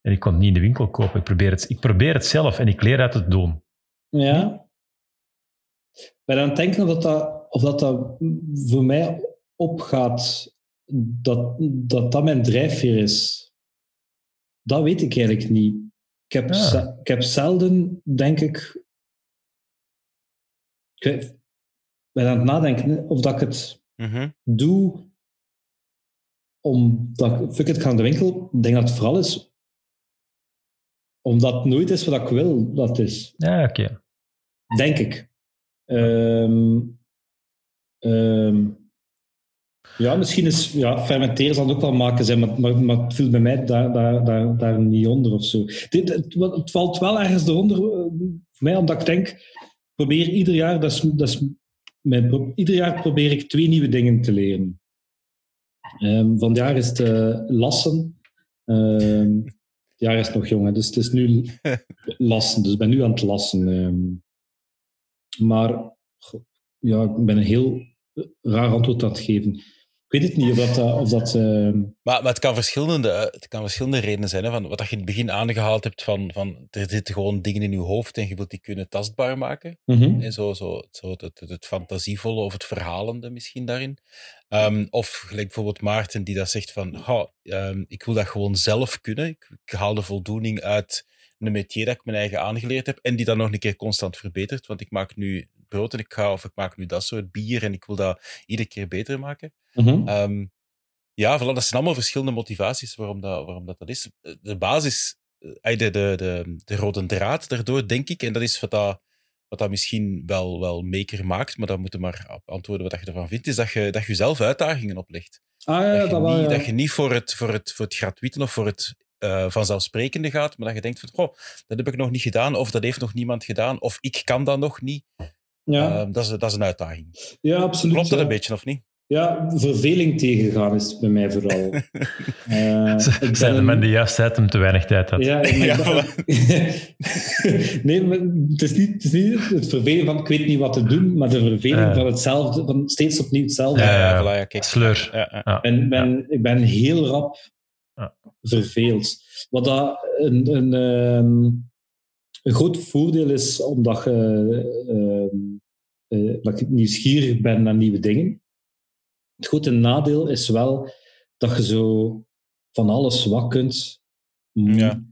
A: En ik kon het niet in de winkel kopen. Ik probeer het, ik probeer het zelf en ik leer uit het doen.
D: Ja. Ik ben aan het denken of dat, dat, of dat, dat voor mij opgaat dat, dat dat mijn drijfveer is. Dat weet ik eigenlijk niet. Ik heb, ik heb zelden, denk ik... Ik ben aan het nadenken of dat ik het
C: Mhm.
D: doe omdat ik, ik ga naar de winkel. Ik denk dat het vooral is omdat het nooit is wat ik wil dat het is.
A: Ja, oké.
D: Denk ik. Ehm, ja, misschien is ja, fermenteren zal het ook wel maken zijn, maar, maar, maar het viel bij mij daar, daar, daar, daar niet onder of zo. Dit, het, het valt wel ergens eronder eh, voor mij, omdat ik denk, ik probeer ieder jaar, dat is, dat is mijn, ieder jaar probeer ik twee nieuwe dingen te leren. Ehm van het jaar is het eh, lassen. Ehm, het jaar is nog jong, hè, dus het is nu lassen. Dus ik ben nu aan het lassen. ehm. maar ja, ik ben een heel raar antwoord aan het geven. Ik weet het niet of dat... eh, Of dat ehm,
C: Maar, maar het, kan verschillende, eh, het kan verschillende redenen zijn. Hè, van wat dat je in het begin aangehaald hebt van, van er zitten gewoon dingen in je hoofd en je wilt die kunnen tastbaar maken.
D: mhm.
C: En zo, zo, zo het, het, het fantasievolle of het verhalende misschien daarin. Ehm, of gelijk bijvoorbeeld Maarten die dat zegt van "Ha, ehm, ik wil dat gewoon zelf kunnen. Ik, ik haal de voldoening uit een métier dat ik mijn eigen aangeleerd heb en die dan nog een keer constant verbetert. Want ik maak nu brood en ik ga of ik maak nu dat soort bier en ik wil dat iedere keer beter maken.
D: Mhm.
C: Ehm, ja, voilà, dat zijn allemaal verschillende motivaties waarom dat, waarom dat, dat is. De basis, eh, de, de, de, de rode draad daardoor, denk ik, en dat is wat dat, wat dat misschien wel, wel maker maakt, maar dan moeten maar antwoorden wat je ervan vindt, is dat je, dat je jezelf uitdagingen oplegt.
D: Ah ja,
C: dat, je
D: dat wel,
C: niet,
D: ja.
C: dat je niet voor het, voor het, voor het gratuite of voor het eh, vanzelfsprekende gaat, maar dat je denkt van, dat heb ik nog niet gedaan, of dat heeft nog niemand gedaan, of ik kan dat nog niet.
D: Ja,
C: Ehm, dat, is, dat is een uitdaging.
D: ja absoluut.
C: Klopt dat
D: ja.
C: een beetje, of niet?
D: Ja, verveling tegengaan is het bij mij vooral. Eh, ik
A: Zijn de
D: ben-
A: man die juist zei dat hem te weinig tijd had.
D: Ja, nee, maar het is, niet, het is niet het vervelen van ik weet niet wat te doen, maar de verveling van hetzelfde, van steeds opnieuw hetzelfde.
A: Ja, ja.
C: voilà, ja, kijk.
A: Sleur.
C: Ja.
D: En ben, ik ben heel rap
A: Ja.
D: verveeld. Wat dat een, een, ehm, een groot voordeel is, omdat, je, ehm, eh, dat ik nieuwsgierig ben naar nieuwe dingen. Het grote nadeel is wel dat je zo van alles wat kunt. Mm,
C: Ja.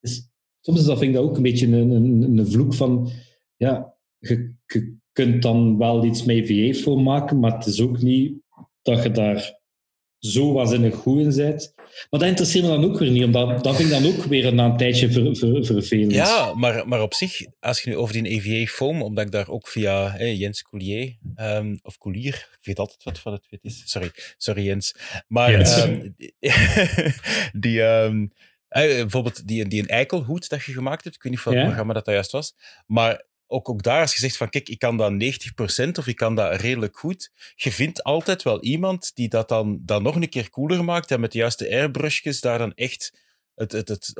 D: is- soms is dat, vind ik dat ook een beetje een, een, een vloek van, ja, je, je kunt dan wel iets met EVA voor maken, maar het is ook niet dat je daar zo waanzinnig goed in bent. Maar dat interesseert me dan ook weer niet, omdat dat vind ik dan ook weer na een tijdje ver, ver- vervelend.
C: Ja, maar, maar op zich, als je nu over die EVA foam, omdat ik daar ook via hè, Jens Coulier, ehm, of Coulier, ik weet altijd wat van het wit is. Sorry, sorry Jens. Maar
A: Jens.
C: ehm, die, ehm, eh, bijvoorbeeld die, die een eikelhoed dat je gemaakt hebt, ik weet niet van
D: Ja.
C: welk programma dat, dat juist was, maar ook, ook daar, als je zegt van kijk, ik kan dat 90% of ik kan dat redelijk goed, je vindt altijd wel iemand die dat dan, dan nog een keer cooler maakt en met de juiste airbrushjes daar dan echt het, het, het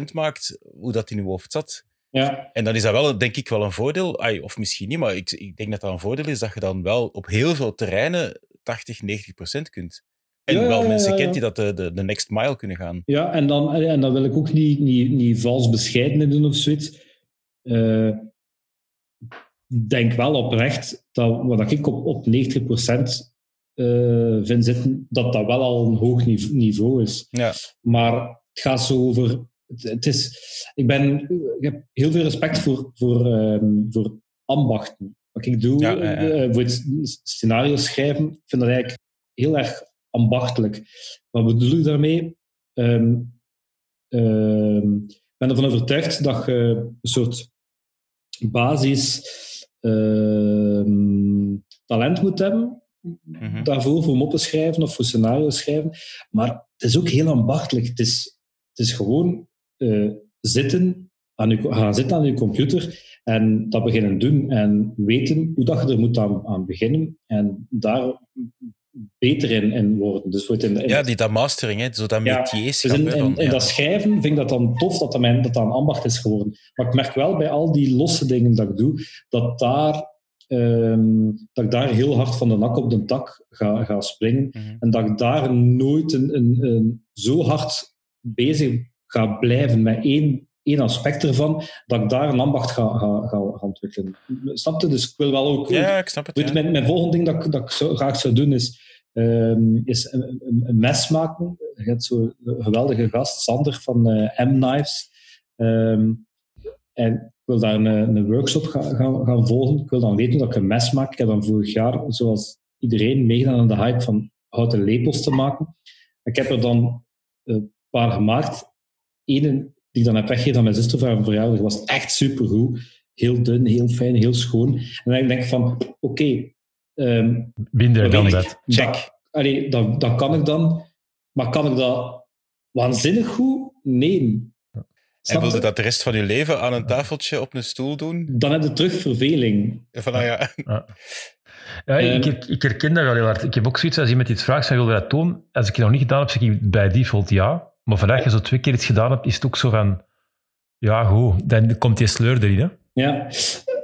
C: 100% maakt hoe dat in je hoofd zat.
D: Ja,
C: En dan is dat wel, denk ik, wel een voordeel. Of misschien niet, maar ik, ik denk dat dat een voordeel is dat je dan wel op heel veel terreinen 80, 90 procent kunt. En
D: Ja,
C: wel
D: ja,
C: mensen kent die dat de, de, de next mile kunnen gaan.
D: ja en, dan, en dan wil ik ook niet, niet, niet vals bescheiden doen of zoiets. Eh, denk wel oprecht dat wat ik op, op 90% eh vind zitten, dat dat wel al een hoog nive- niveau is.
C: Ja.
D: Maar het gaat zo over. Het, het is, ik, ben, ik heb heel veel respect voor, voor, ehm, voor ambachten. Wat ik doe,
C: Ja, ja, ja.
D: eh, voor het scenario schrijven, ik vind dat eigenlijk heel erg ambachtelijk. Wat bedoel ik daarmee? Ehm, ik ben ervan overtuigd dat je een soort basis ehm, talent moet hebben
C: Mhm.
D: daarvoor, voor moppen schrijven of voor scenario's schrijven. Maar het is ook heel ambachtelijk. Het is, het is gewoon eh, zitten, aan je, gaan zitten aan je computer en dat beginnen doen en weten hoe dat je er moet aan, aan beginnen en daar beter in, in worden. Dus in, in
C: Ja, die dat mastering, hè, zo dat
D: Ja, dus in,
C: ja.
D: dat schrijven vind ik dat dan tof dat dat, mijn, dat dat een ambacht is geworden. Maar ik merk wel bij al die losse dingen dat ik doe, dat, daar, ehm, dat ik daar heel hard van de nak op de tak ga, ga springen.
C: Mhm.
D: En dat ik daar nooit een, een, een, zo hard bezig ga blijven met één, één aspect ervan, dat ik daar een ambacht ga, ga, ga, ontwikkelen. Snap je? Dus ik wil wel ook...
C: Ja, ik snap het.
D: Weet
C: ja.
D: je, mijn, mijn volgende ding dat, ik- dat ik zo, graag zou doen is, ehm, is een, mes maken. Je hebt zo'n geweldige gast, Sander van eh, M-Knives. Ehm, en ik wil daar een, een workshop gaan, gaan, gaan volgen. Ik wil dan weten dat ik een mes maak. Ik heb dan vorig jaar, zoals iedereen, meegedaan aan de hype van houten lepels te maken. Ik heb er dan een paar gemaakt. Eén die ik dan heb weggegeven aan mijn zuster voor haar verjaardag was echt supergoed. Heel dun, heel fijn, heel schoon. En dan denk ik van, oké, ehm,
A: Binder dan dat.
C: Check.
D: Dat, allee, dat, dat kan ik dan. Maar kan ik dat waanzinnig goed? Nee.
C: En wilde
D: je?
C: dat de rest van je leven aan een tafeltje op een stoel doen?
D: Dan heb je terug verveling.
C: Van, ah, ja.
A: Ja, ik, ik, ik herken dat wel heel hard. Ik heb ook zoiets als iemand iets vraagt, van, wil je dat doen? Als ik het nog niet gedaan heb, zeg ik bij default ja. Maar vandaag je zo twee keer iets gedaan hebt, is het ook zo van... Ja, goed. Dan komt die sleur erin, hè.
D: Ja,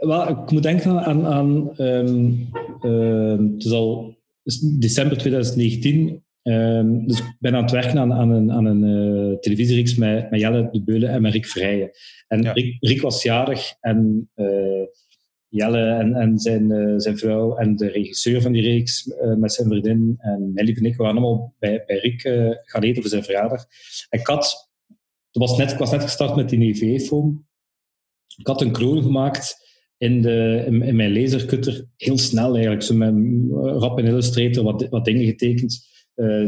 D: wel, ik moet denken aan. aan ehm, ehm, het is al december 2019. ehm, dus ik ben aan het werken aan, aan een, aan een eh, televisiereeks met, met Jelle de Beulen en met Rick Vrijen. En
C: Ja.
D: Rick, Rick was jarig en eh, Jelle en, en zijn, eh, zijn vrouw en de regisseur van die reeks eh, met zijn vriendin en Melly en ik waren allemaal bij, bij Rick eh, gaan eten voor zijn verjaardag. En ik had, was net, was net gestart met die EV-foam. Ik had een kroon gemaakt in, de, in, in mijn lasercutter, heel snel eigenlijk. Zo met rap in Illustrator wat, wat dingen getekend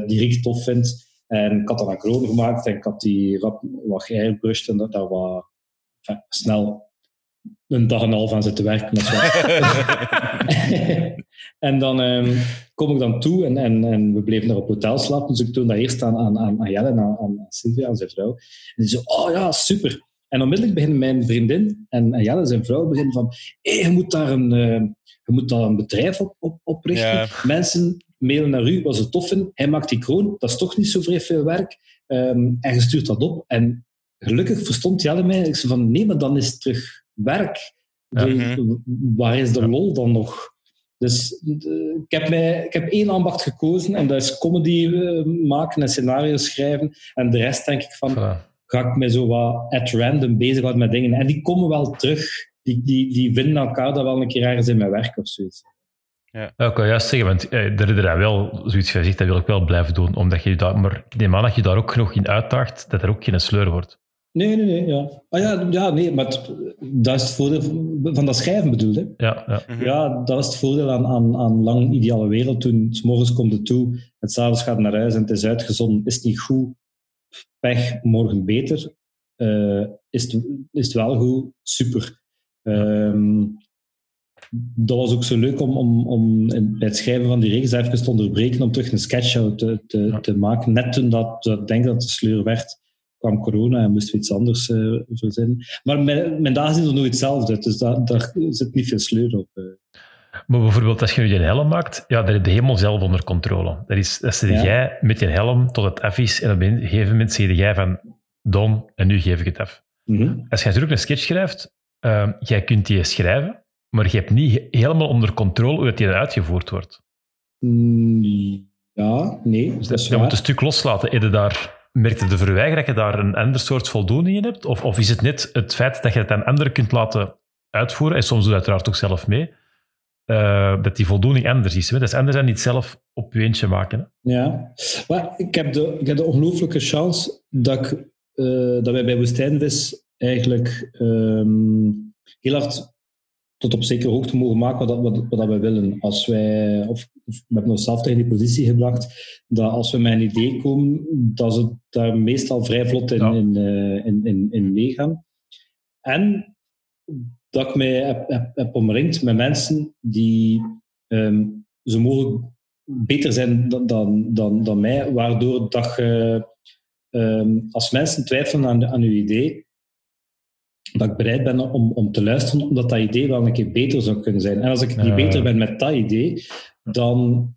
D: die Rick tof vindt. En ik had dan een kroon gemaakt en ik had die rap wat geairbrushed en dat, enfin, snel een dag en een half aan zitten werken. En dan ehm, kom ik dan toe en, en, en we bleven daar op hotel slapen. Dus ik toon dat eerst aan, aan, aan, Jelle en aan, aan Sylvia, aan zijn vrouw. En die zo, oh ja, super. En onmiddellijk beginnen mijn vriendin en, en Jelle, zijn vrouw, beginnen van hey, je, moet daar een, uh, je moet daar een bedrijf op, op, oprichten. Ja. Mensen mailen naar u wat ze tof vinden. Hij maakt die kroon, dat is toch niet zo vrij veel werk. Um, en je stuurt dat op. En gelukkig verstond Jelle mij. Ik zei van, nee, maar dan is het terug werk. De, waar is de lol dan nog? Dus de, ik, heb mij, ik heb één ambacht gekozen en dat is comedy uh, maken en scenario's schrijven. En de rest denk ik van, ga ik mij zo wat at random bezighouden met dingen. En die komen wel terug. Die, die, die vinden elkaar dan wel een keer ergens in mijn werk of zoiets.
A: Ja. ik kan juist zeggen, want eh, er is wel zoiets gezegd, dat wil ik wel blijven doen, omdat je daar, maar ik neem aan dat je daar ook nog in uitdaagt, dat er ook geen sleur wordt.
D: Nee, nee, nee. Ja, ah, ja, ja nee, maar het, dat is het voordeel van dat schrijven bedoeld. Hè?
A: Ja, ja.
D: ja, dat is het voordeel aan, aan, aan lang ideale wereld. Toen s morgens komt het toe, het s'avonds gaat naar huis en het is uitgezonden, is het niet goed, pech, morgen beter. Uh, is, het, is het wel goed, super. Um, dat was ook zo leuk om, om, om bij het schrijven van die reeks even te onderbreken om terug een sketch te, te, ja. te maken. Net toen dat, dat denk dat de sleur werd, kwam corona en moesten we iets anders uh, verzinnen. Maar mijn, mijn dagen zien er nooit hetzelfde dus daar, daar zit niet veel sleur op. Uh.
A: Maar bijvoorbeeld als je nu je helm maakt, ja, daar heb je helemaal zelf onder controle. Dat is, dat zit ja. jij met je helm tot het af is en op een gegeven moment zeg jij van Don, en nu geef ik het af.
D: Mm -hmm.
A: Als je natuurlijk een sketch schrijft, uh, jij kunt die schrijven, maar je hebt niet helemaal onder controle hoe die uitgevoerd wordt.
D: Mm, ja, nee.
A: Dus dat, je moet een stuk loslaten. Je daar, merkte de verwijger dat je daar een ander soort voldoening in hebt? Of, of is het net het feit dat je het aan anderen kunt laten uitvoeren, en soms doe je uiteraard ook zelf mee, uh, dat die voldoening anders is. Hè? Dat is anders dan niet zelf op je eentje maken. Hè?
D: Ja, maar ik heb de, ik heb de ongelooflijke chance dat, ik, uh, dat wij bij Woestijnvis eigenlijk um, heel hard tot op zekere hoogte mogen maken wat, wat, wat, wij willen. Als wij, of, of we hebben onszelf tegen die positie gebracht, dat als we met een idee komen, dat ze daar meestal vrij vlot in, ja. in, uh, in, in, in meegaan. En dat ik mij heb, heb, heb omringd met mensen die um, zo mogelijk beter zijn dan, dan, dan, dan mij, waardoor dat je, um, als mensen twijfelen aan, aan je idee, dat ik bereid ben om, om te luisteren, omdat dat idee wel een keer beter zou kunnen zijn. En als ik niet ja. beter ben met dat idee, dan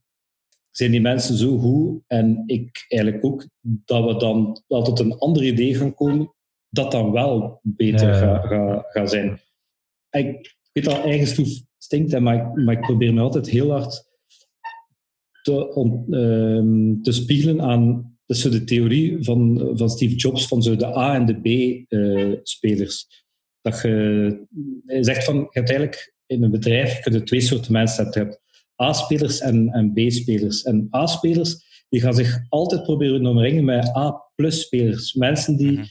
D: zijn die mensen zo goed, en ik eigenlijk ook, dat we dan wel tot een ander idee gaan komen, dat dan wel beter ja. gaat ga, ga zijn. Ik weet dat eigen stoef stinkt, maar ik, maar ik probeer me altijd heel hard te, um, te spiegelen aan zo de theorie van, van Steve Jobs van zo de A- en de B-spelers. Dat je, zegt van, je hebt eigenlijk in een bedrijf je twee soorten mensen hebt. Je hebt A-spelers en, en B-spelers. En A-spelers die gaan zich altijd proberen omringen met A-plus-spelers. Mensen die mm-hmm.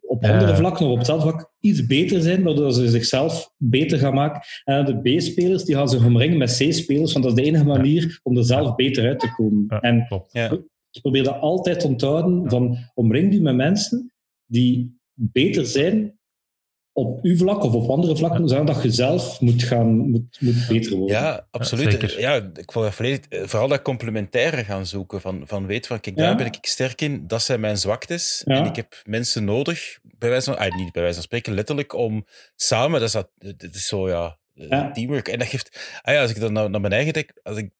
D: op andere vlakken of op hetzelfde vlak iets beter zijn, waardoor ze zichzelf beter gaan maken. En de B-spelers die gaan zich omringen met C-spelers, want dat is de enige manier om er zelf beter uit te komen.
A: Ja,
D: en
A: ja.
D: ik probeer dat altijd te onthouden, van omring je met mensen die beter zijn op uw vlak of op andere vlakken, ja. dat je zelf moet, gaan, moet, moet beter worden.
C: Ja, absoluut. Ja, ja ik wil volledig, vooral dat complementaire gaan zoeken. Van, van weet van, kijk, daar ja. ben ik sterk in, dat zijn mijn zwaktes. En ik heb mensen nodig, bij wijze van, ah, niet bij wijze van spreken, letterlijk, om samen, dat is, dat, dat is zo, ja, teamwork. En dat geeft, ah ja, als ik dan naar, naar mijn eigen denk, als ik,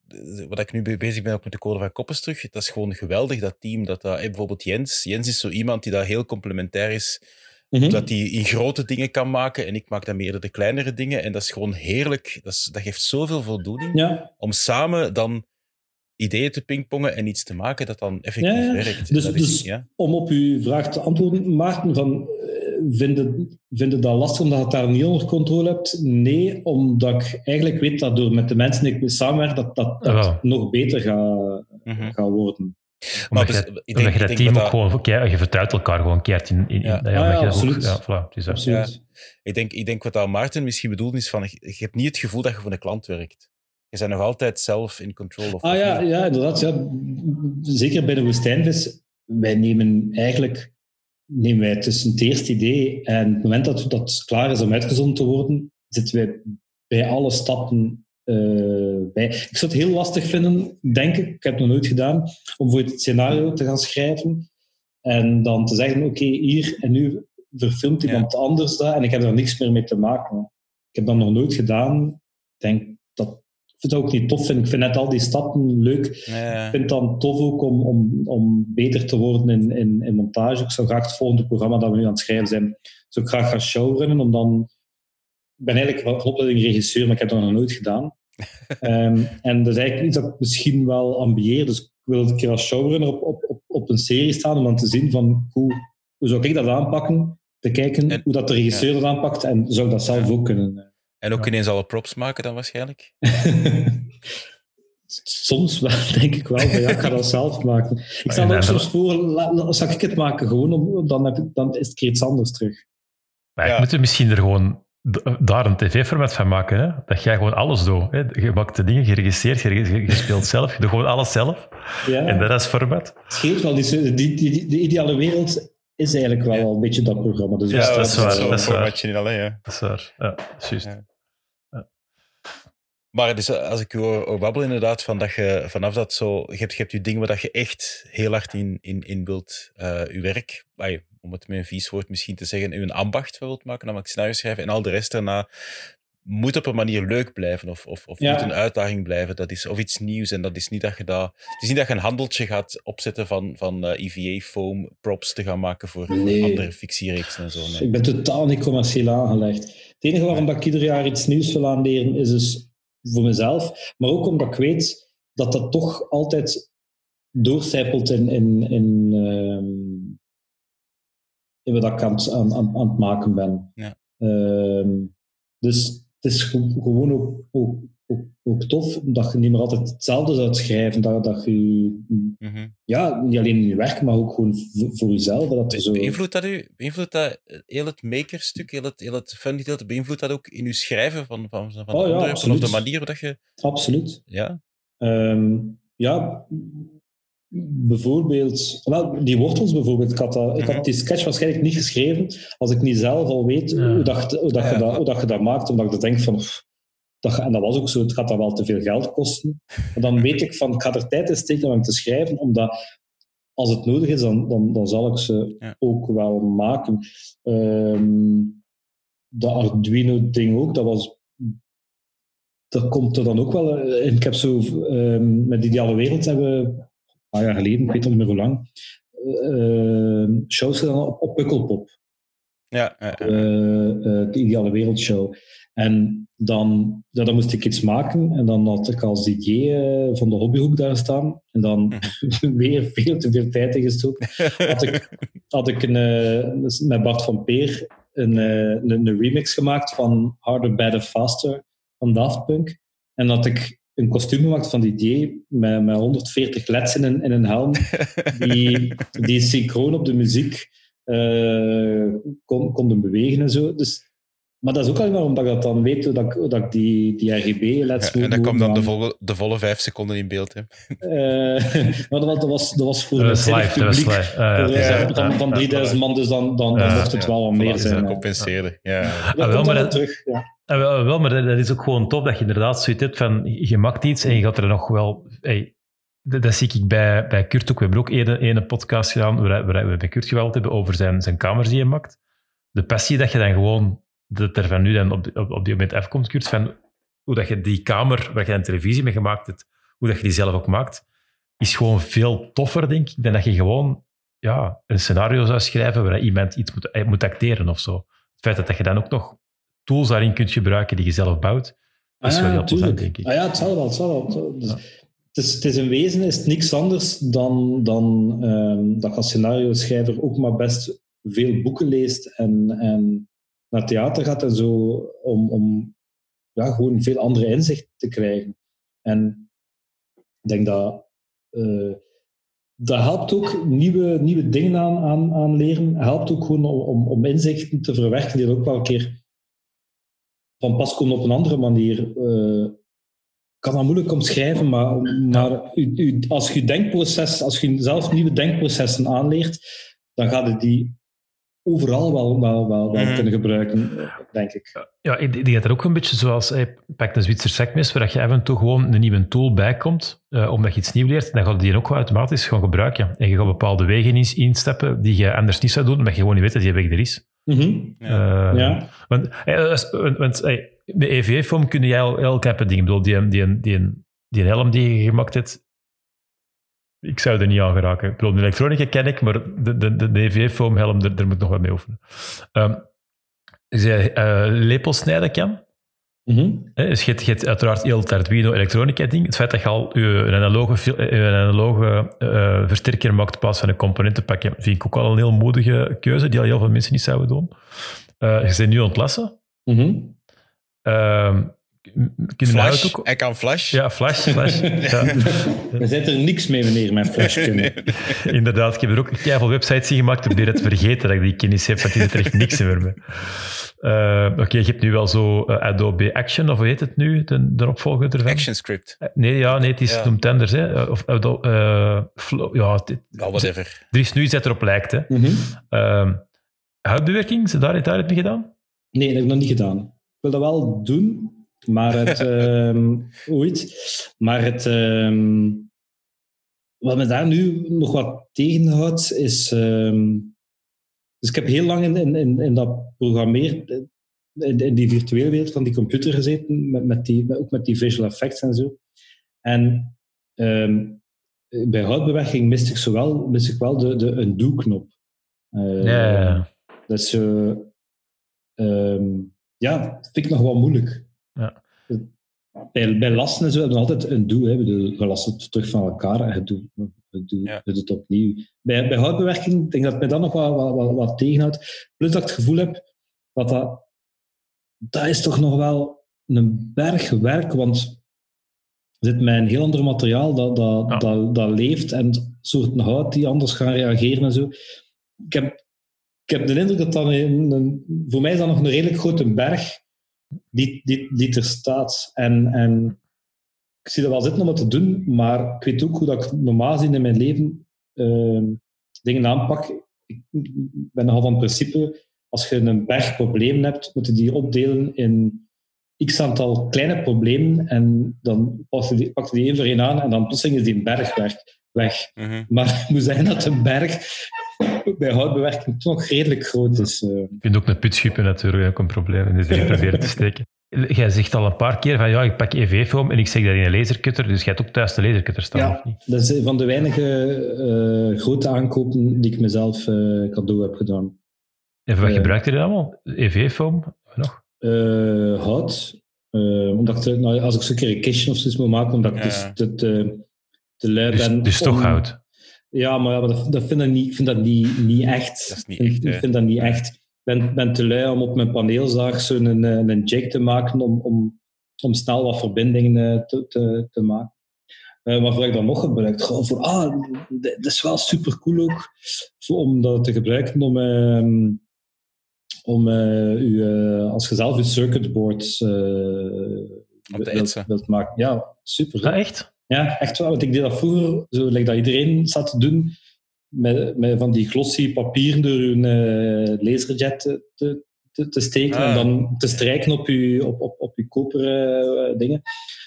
C: wat ik nu bezig ben ook met de code van Koppers terug, dat is gewoon geweldig, dat team. Dat, dat, bijvoorbeeld Jens, Jens is zo iemand die daar heel complementair is Mm -hmm. Dat hij in grote dingen kan maken en ik maak dan meer de kleinere dingen. En dat is gewoon heerlijk. Dat, is, dat geeft zoveel voldoening
D: ja.
C: om samen dan ideeën te pingpongen en iets te maken dat dan effectief
D: ja, ja.
C: werkt.
D: Dus,
C: dat
D: dus
C: is, ja.
D: om op uw vraag te antwoorden, Maarten, van, vinden, vinden dat lastig omdat je het daar niet onder controle hebt? Nee, omdat ik eigenlijk weet dat door met de mensen die ik samenwerk, dat dat, dat
A: Ja.
D: nog beter gaat,
C: Mhm.
D: gaat worden.
A: Omdat
C: dus,
A: je,
C: ik
A: omdat
C: denk-
A: je dat
C: denk
A: team
C: dat
A: ook
C: dat-
A: gewoon, kei- je vertrouwt elkaar gewoon keert in, in,
C: Ja.
A: in- dat-
D: Ja,
A: omdat
D: ja,
A: je dat ook-
D: absoluut.
A: ja, voilà.
D: Absoluut.
C: Ik denk, ik denk wat dat Maarten misschien bedoelt is van, je hebt niet het gevoel dat je voor een klant werkt. Je bent nog altijd zelf in control. Of
D: Ah ja, ja inderdaad. Ja. Zeker bij de woestijnvis. Wij nemen eigenlijk nemen wij tussen het eerste idee en het moment dat dat klaar is om uitgezonden te worden, zitten wij bij alle stappen bij. Ik zou het heel lastig vinden, denk ik, ik heb het nog nooit gedaan, om voor het scenario te gaan schrijven en dan te zeggen, oké, hier en nu verfilmt iemand anders dat en ik heb daar niks meer mee te maken. Ik heb dat nog nooit gedaan. Ik denk dat ik vind het ook niet tof. Ik vind net al die stappen leuk.
C: Ja.
D: Ik vind het dan tof ook om, om, om beter te worden in, in, in montage. Ik zou graag het volgende programma dat we nu aan het schrijven zijn, zou ik graag gaan showrunnen. Om dan, ik ben eigenlijk van opleiding regisseur, maar ik heb dat nog nooit gedaan. Ehm, en dat is eigenlijk iets dat ik misschien wel ambieer. Dus ik wil een keer als showrunner op, op, op, op een serie staan om dan te zien van hoe, hoe zou ik dat aanpakken, te kijken
C: En-
D: hoe dat de regisseur dat aanpakt en zou ik dat zelf ook kunnen.
C: En ook
A: Ja.
C: ineens alle props maken dan waarschijnlijk?
D: Soms wel, denk ik wel. van, Ja, ik ga dat zelf maken. Ik stel ook soms voor, zal ik het maken gewoon, om, dan, heb ik, dan is het keer iets anders terug.
A: Maar
C: Ja.
A: ik moet er misschien er gewoon daar een tv-format van maken. Hè? Dat jij gewoon alles doet. Hè? Je maakt de dingen, geregisseerd, je, je, je speelt zelf, je doet gewoon alles zelf.
D: Ja,
A: En dat is format.
D: het scheelt wel. Die, die, die, de ideale wereld is eigenlijk wel
C: Ja.
D: een beetje dat programma. Dus
A: Ja,
D: dat
A: is
D: dat
A: waar, dat is waar.
C: formatje in alleen, ja.
A: Dat is waar. Ja, juist.
C: Ja. Maar dus, als ik u hoor babbelen inderdaad, van dat je vanaf dat zo... Je hebt, je hebt je dingen waar dat je echt heel hard in, in, in wilt, eh je werk, ai, om het met een vies woord misschien te zeggen, uw ambacht wilt maken, namelijk scenario schrijven, en al de rest daarna moet op een manier leuk blijven, of, of, of
D: Ja.
C: moet een uitdaging blijven, dat is, of iets nieuws, en dat is niet dat je dat... Het is niet dat je een handeltje gaat opzetten van, van eh, EVA-foam props te gaan maken voor, andere fictiereeksen en zo. Nee.
D: Ik ben totaal niet commercieel aangelegd. Het enige waarom dat ik ieder jaar iets nieuws wil aanleren, is dus voor mezelf. Maar ook omdat ik weet dat dat toch altijd doorcijpelt in, in, in, ehm, in wat ik aan, het- aan, aan, aan het maken ben.
C: Ja.
D: Ehm, dus het is ge- gewoon ook, ook, ook, ook tof dat je niet meer altijd hetzelfde zou schrijven. Dat, dat je,
C: Mhm.
D: ja, niet alleen in je werk, maar ook gewoon voor, jezelf. Dat zo...
C: Beïnvloedt dat u? Beïnvloedt dat eh, heel het makerstuk, heel het, heel het fun gedeelte, beïnvloedt dat ook in uw schrijven van, van, van de
D: Oh ja,
C: of de manier dat je...
D: Absoluut.
C: Ja?
D: Ehm, ja, bijvoorbeeld, wel, die wortels bijvoorbeeld. Ik had, dat, ik had die sketch waarschijnlijk niet geschreven als ik niet zelf al weet
A: Ja.
D: hoe, dat, hoe, dat
C: Ja.
D: je dat, hoe dat je dat maakt. Omdat ik dan denk van, dat, ga- en dat was ook zo, het gaat dan wel te veel geld kosten. Maar dan weet ik van, ik ga er tijd in steken om te schrijven, omdat als het nodig is, dan, dan, dan zal ik ze
C: Ja.
D: ook wel maken. Ehm de Arduino-ding ook, dat was dat komt er dan ook wel in. Ik heb zo ehm, met Ideale Wereld hebben paar jaar geleden, ik weet niet meer hoe lang, eh, shows gedaan op, op Pukkelpop.
C: Ja, ja, ja.
D: Eh, eh, de Ideale Wereld show. En dan, ja, dan moest ik iets maken en dan had ik als DJ eh, van de hobbyhoek daar staan. En dan weer veel te veel tijd in gestoken. Had ik, had ik een, dus met Bart van Peer een, een, een remix gemaakt van Harder, Better, Faster van Daft Punk. En had ik een kostuum gemaakt van die DJ met, met 140 leds in een, in een helm die, die synchroon op de muziek eh, kon, konden bewegen en zo. Dus, maar dat is ook alleen maar omdat ik dat dan weet, hoe dat, ik- dat ik die, die RGB-leds
C: Ja, en dan kwam dan de volle, de volle vijf seconden in beeld. Hè.
D: Eh, maar dat was, dat was, dat was voor
A: Dat
D: een
A: was live. Dat was
D: publiek.
A: live. Ah, ja,
C: ja,
D: 3000 man, dus dan, dan, dan
A: Ja,
D: mocht het
C: ja,
D: wel wat meer zijn.
C: dat
D: ja.
C: compenseerde. Ja.
D: Dat
A: Ah, wel,
D: komt
A: maar
D: wel
A: dat-
D: terug. Ja.
A: Ah, wel, wel, maar dat dat is ook gewoon tof dat je inderdaad zoiets hebt van je maakt iets en je gaat er nog wel. Hey, dat, dat zie ik bij, bij Kurt ook. We hebben ook ene, ene podcast gedaan waar, waar we bij Kurt geweld hebben over zijn, zijn kamers die hij maakt. De passie dat je dan gewoon, dat er van nu dan op, op, op die moment afkomt, Kurt, van hoe dat je die kamer waar je een televisie mee gemaakt hebt, hoe dat je die zelf ook maakt, is gewoon veel toffer, denk ik, dan dat je gewoon ja, een scenario zou schrijven waar iemand iets moet, eh, moet acteren of zo. Het feit dat dat je dan ook nog tools daarin kunt gebruiken die je zelf bouwt, is
D: Ah,
A: wel
D: ja,
A: heel plezant,
D: tuurlijk.
A: denk ik.
D: Ah ja, het zal wel. Het, zal wel. Het zal- dus
A: Ja.
D: het, is, het is in wezen is het niks anders dan, dan ehm, dat je als scenario-schrijver ook maar best veel boeken leest en, en naar theater gaat en zo, om, om ja, gewoon veel andere inzicht te krijgen. En ik denk dat eh, dat helpt ook nieuwe, nieuwe dingen aan, aan, aan leren. Helpt ook gewoon om, om, inzichten te verwerken die ook wel een keer van pas komen op een andere manier. ik kan dat moeilijk omschrijven, maar, maar als je denkproces, als je zelf nieuwe denkprocessen aanleert, dan gaat je die overal wel, wel, wel, wel
C: Mhm.
D: kunnen gebruiken, denk ik.
A: Ja, ik denk dat er ook een beetje zoals, hey, pak een Zwitser sekmes, waar je af en toe gewoon een nieuwe tool bij komt, eh, omdat je iets nieuw leert, dan ga je die ook automatisch gewoon gebruiken. En je gaat bepaalde wegen in- instappen die je anders niet zou doen, omdat je gewoon niet weet dat die weg er is.
D: Mhm.
C: Ja.
A: Eh,
D: Ja.
A: Want, eh, als- want, want, eh, met EVA-foam kun jij al heel knappe dingen. Ik bedoel, die, die, die, die helm die je gemaakt hebt, ik zou er niet aan geraken. Ik bedoel, de elektronica ken ik, maar de, de, de, de EVA-foam helm, daar, daar moet ik nog wat mee oefenen. Ehm als je eh, lepels snijden kan,
D: Mhm.
A: dus je hebt, je hebt uiteraard heel het Arduino elektronica ding. Het feit dat je al je een analoge, eh, een analoge eh, versterker maakt in plaats van een componentenpak, ja, vind ik ook al een heel moedige keuze, die al heel veel mensen niet zouden doen. Je bent nu ontlassen. Ehm
C: Flash.
A: ook?
C: Hij kan Flash.
A: Ja, Flash. flash. ja,
D: Er zit er niks mee, meneer, met Flash kunnen.
A: inderdaad. Ik heb er ook veel websites in gemaakt. Ik heb het vergeten dat ik die kennis heb, want die zit er echt niks meer mee. Eh, Oké, je hebt nu wel zo eh, Adobe Action, of hoe heet het nu, de, de opvolger ervan?
C: ActionScript.
A: Eh, Nee, ja, nee, het is
C: Ja.
A: noemt anders. Hè. Of, eh, Flow- ja,
C: Ja, whatever.
A: er is nu iets dat erop lijkt. Hè.
D: Mhm.
A: Ehm, houtbewerking, is daar, daar heb je gedaan?
D: Nee, dat heb ik nog niet gedaan. Ik wil dat wel doen, maar het... ehm ooit. Maar het... ehm, wat me daar nu nog wat tegenhoudt, is... ehm, dus ik heb heel lang in, in, in, in dat programmeer... In, in die virtuele wereld van die computer gezeten, met, met die, met- ook met die visual effects en zo. En ehm, bij houtbewerking miste ik, zowel, miste ik wel de, de undo-knop. Eh,
A: Ja, ja,
D: ehm, vind ik nog wel moeilijk. Bij, bij lasten en zo hebben we altijd een doe. Hè. We last het terug van elkaar en je doet,
C: Ja.
D: doet het opnieuw. Bij, bij houtbewerking denk ik dat mij dat nog wat, wat, wat, wat tegenhoudt. Plus dat ik het gevoel heb dat dat... Dat is toch nog wel een berg werk, want er zit met een heel ander materiaal dat, dat,
A: Ja.
D: dat, dat leeft en soorten hout die anders gaan reageren en zo. Ik heb, ik heb de indruk dat dat een, een- voor mij is dat nog een redelijk grote berg die, die, die er staat. En, en ik zie dat wel zitten om het te doen, maar ik weet ook hoe dat ik normaal gezien in mijn leven eh, dingen aanpak. Ik ben nogal van het principe, als je een berg problemen hebt, moet je die opdelen in x aantal kleine problemen en dan pak je die, pak je die één voor één aan en dan plotseling is die berg weg. weg.
C: Mhm.
D: Maar het moet zijn dat een berg bij houtbewerking toch nog redelijk groot is. eh.
A: Je kunt ook een putschip natuurlijk, ook een probleem in de drie proberen te steken. Jij zegt al een paar keer van ja, ik pak EV-foam en ik zeg dat in een lasercutter, dus jij hebt ook thuis de lasercutter staan,
D: Ja.
A: of niet?
D: Dat is een van de weinige eh, grote aankopen die ik mezelf eh, cadeau heb gedaan.
A: En wat
D: Eh.
A: gebruikt je dan allemaal? EV-foam? Nog?
D: Eh, hout. Eh, omdat ik nou, als ik zo'n keer een kistje of zoiets moet maken, omdat ik
C: Ja.
D: dus te, te, te lui
A: Dus,
D: ben.
A: dus toch
D: om-
A: hout.
D: Ja, maar, ja, maar dat, dat vind ik, niet, ik vind dat niet, niet echt.
C: Dat is niet
D: Ik vind-
C: echt, hè.
D: Ik vind dat niet echt. Ik ben, ben te lui om op mijn paneelzaag zo'n een, een, een jig te maken om, om, om snel wat verbindingen eh, te, te, te maken. Eh waarvoor ik dat nog gebruikt. Gewoon voor, ah, dat is wel super cool ook om dat te gebruiken om, ehm, om eh, u, eh, als je zelf je eh
C: te
D: wilt, wilt maken. Ja, super.
A: echt?
D: Ja, echt wel. Want ik deed dat vroeger, zo like dat iedereen zat te doen, met, met van die glossy papieren door hun eh, laserjet te, te, te, te steken
C: Ah.
D: en dan te strijken op je, op, op, op je koperen eh, dingen.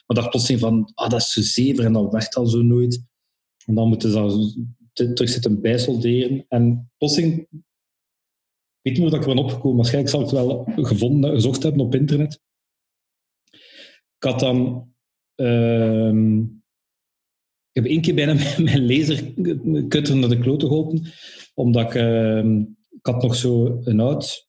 D: Maar dacht plotseling van, ah, dat is zo zever en dat werkt al zo nooit. En dan moeten ze dat te- terug zitten bijsolderen. En plotseling, ik weet niet hoe dat ik er ben opgekomen, waarschijnlijk zal ik het wel gevonden, gezocht hebben op internet. Ik had dan... ehm, ik heb één keer bijna mijn lasercutter naar de klote geholpen, omdat ik, ehm, ik had nog zo een oud,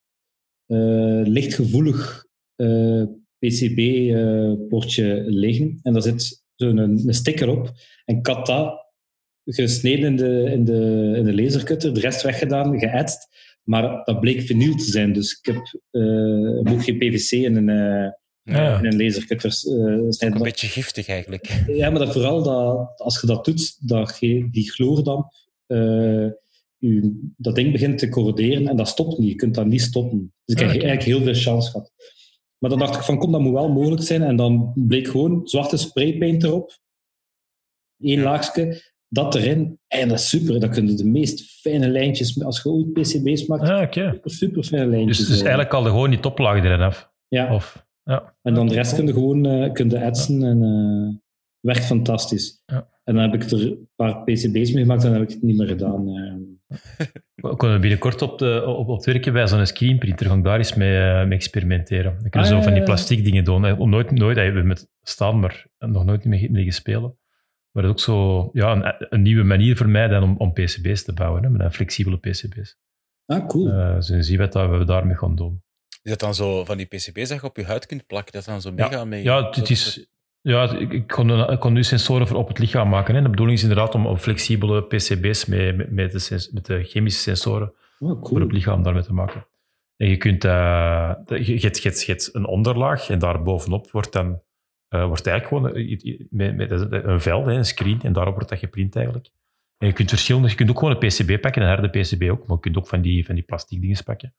D: eh, lichtgevoelig eh, PCB-poortje liggen. En daar zit zo'n een, een sticker op. En ik had dat gesneden in de, in, de, in de lasercutter, de rest weggedaan, geëtst. Maar dat bleek vinyl te zijn. Dus ik heb eh, ook geen PVC in een, eh,
A: Ja.
D: in een lasercutter. eh.
C: Een beetje giftig eigenlijk.
D: Ja, maar dat vooral dat, als je dat doet, dat je die chloordamp, eh, je, dat ding begint te corroderen en dat stopt niet. Je kunt dat niet stoppen. Dus ik heb
A: Ah,
D: eigenlijk heel veel chance gehad. Maar dan dacht ik van, kom, dat moet wel mogelijk zijn. En dan bleek gewoon zwarte spraypaint erop. Eén laagje, dat erin. En dat is super. Dat kunnen de meest fijne lijntjes, als je ooit PCB's maakt,
A: Ah,
D: super, super fijne lijntjes.
A: Dus, dus eigenlijk al de gewoon die toplaag erin af.
D: ja.
A: Of, ja.
D: En dan de rest kun je gewoon eh kun je etsen en eh werkt fantastisch.
A: Ja.
D: En dan heb ik er een paar PCB's mee gemaakt en dan heb ik het niet meer gedaan. eh.
A: We kunnen binnenkort op, de, op, op het werken bij zo'n screenprinter. Ga ik daar eens mee, eh, mee experimenteren. Dan kunnen
D: Ah,
A: zo van die
D: ja.
A: plastiek dingen doen. Om nooit, nooit, we hebben met staan, maar nog nooit mee, mee gespeeld. Maar dat is ook zo ja, een, een nieuwe manier voor mij dan om, om PCB's te bouwen, hè, met een flexibele PCB's.
D: Ah, cool.
A: Eh zo zien we wat we daarmee gaan doen.
C: Is dat dan zo van die PCB's dat je op je huid kunt plakken? Dat dan zo mega mee...
A: Ja, het is, ja ik, ik, kon, ik kon nu sensoren voor op het lichaam maken. Hè. De bedoeling is inderdaad om, flexibele PCB's met, met, met, de, sens- met de chemische sensoren
D: Oh,
A: voor het lichaam daarmee te maken. En je kunt eh, je, je, een onderlaag en daar bovenop wordt dan eh, wordt eigenlijk gewoon eh, i- i- met, met een vel, hè, een screen, en daarop wordt dat geprint eigenlijk. En je kunt verschillende, je kunt ook gewoon een PCB pakken, een harde PCB ook, maar je kunt ook van die, van die plastic dingen pakken.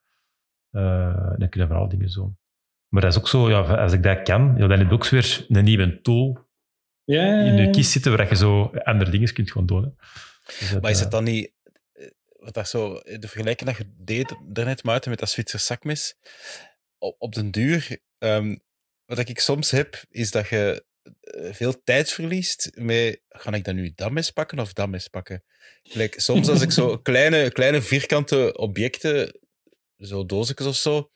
A: Eh, dan kun je vooral dingen zo. Maar dat is ook zo, ja, als ik dat kan, ja, dan heb je ook weer een nieuwe tool
D: Ja, ja,
A: in je kist zitten waar je zo andere dingen kunt gaan doen. Hè. Dus dat,
C: Maar is
A: eh,
C: het dan niet... eh, Wat dat zo, de vergelijking dat je deed daarnet, Maarten, met dat Zwitser zakmes, op, op den duur, ehm, wat ik soms heb, is dat je eh, veel tijd verliest met, ga ik dan nu dat mes pakken of dat mes pakken? Gelijk, soms als ik zo kleine, kleine vierkante objecten, zo doosjes of zo,